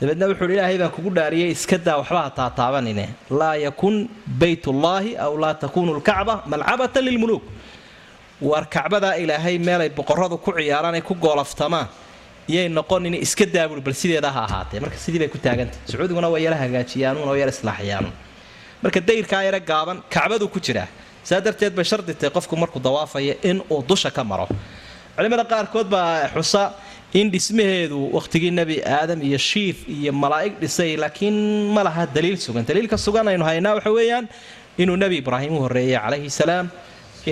Dabeedna wuxuu hi ilaahay baan kugu dhaariyey iska daa waxba ha taataabanine laa yakun baytullaahi aw laa takuunu lkacba malcabatan lilmuluuk waar kacbadaa ilaahay meelay boqoradu ku ciyaaraan ay ku goolaftamaan iyay noqonin iska daabul bal sideeda ha ahaatee. Marka sidii bay ku taagantah sacuudiguna waa yara hagaajiyaanuun oo yar islaaxiyaanuun marka dayrkaa yara gaaban kacbaduu ku jiraa saa darteed bay shardi tahay qofku markuu dawaafaya in uu dusha ka maro. Culimada qaarkood baa xusa in dhismaheedu wakhtigii nebi aadam iyo shiif iyo malaa'ig dhisay laakiin ma laha daliil sugan. Daliilka sugan aynu haynaa waxa weeyaan inuu nebi ibraahim u horreeyey calayhi salaam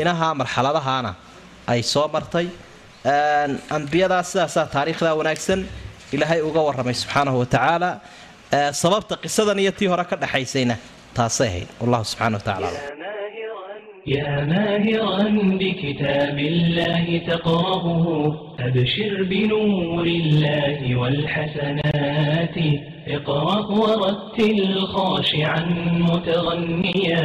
inaha marxaladahaana ay soo martay. Ambiyadaa sidaasaa taariikhdaa wanaagsan ilaahay uga warramay subxaanahu wa tacaala sababta qisadan iyo tii hore ka dhexaysayna taasay ahayd wallahu subxana wataala يا ماهرا بكتاب الله تقرأه أبشر بنور الله والحسنات اقرأ ورتل خاشعا متغنيا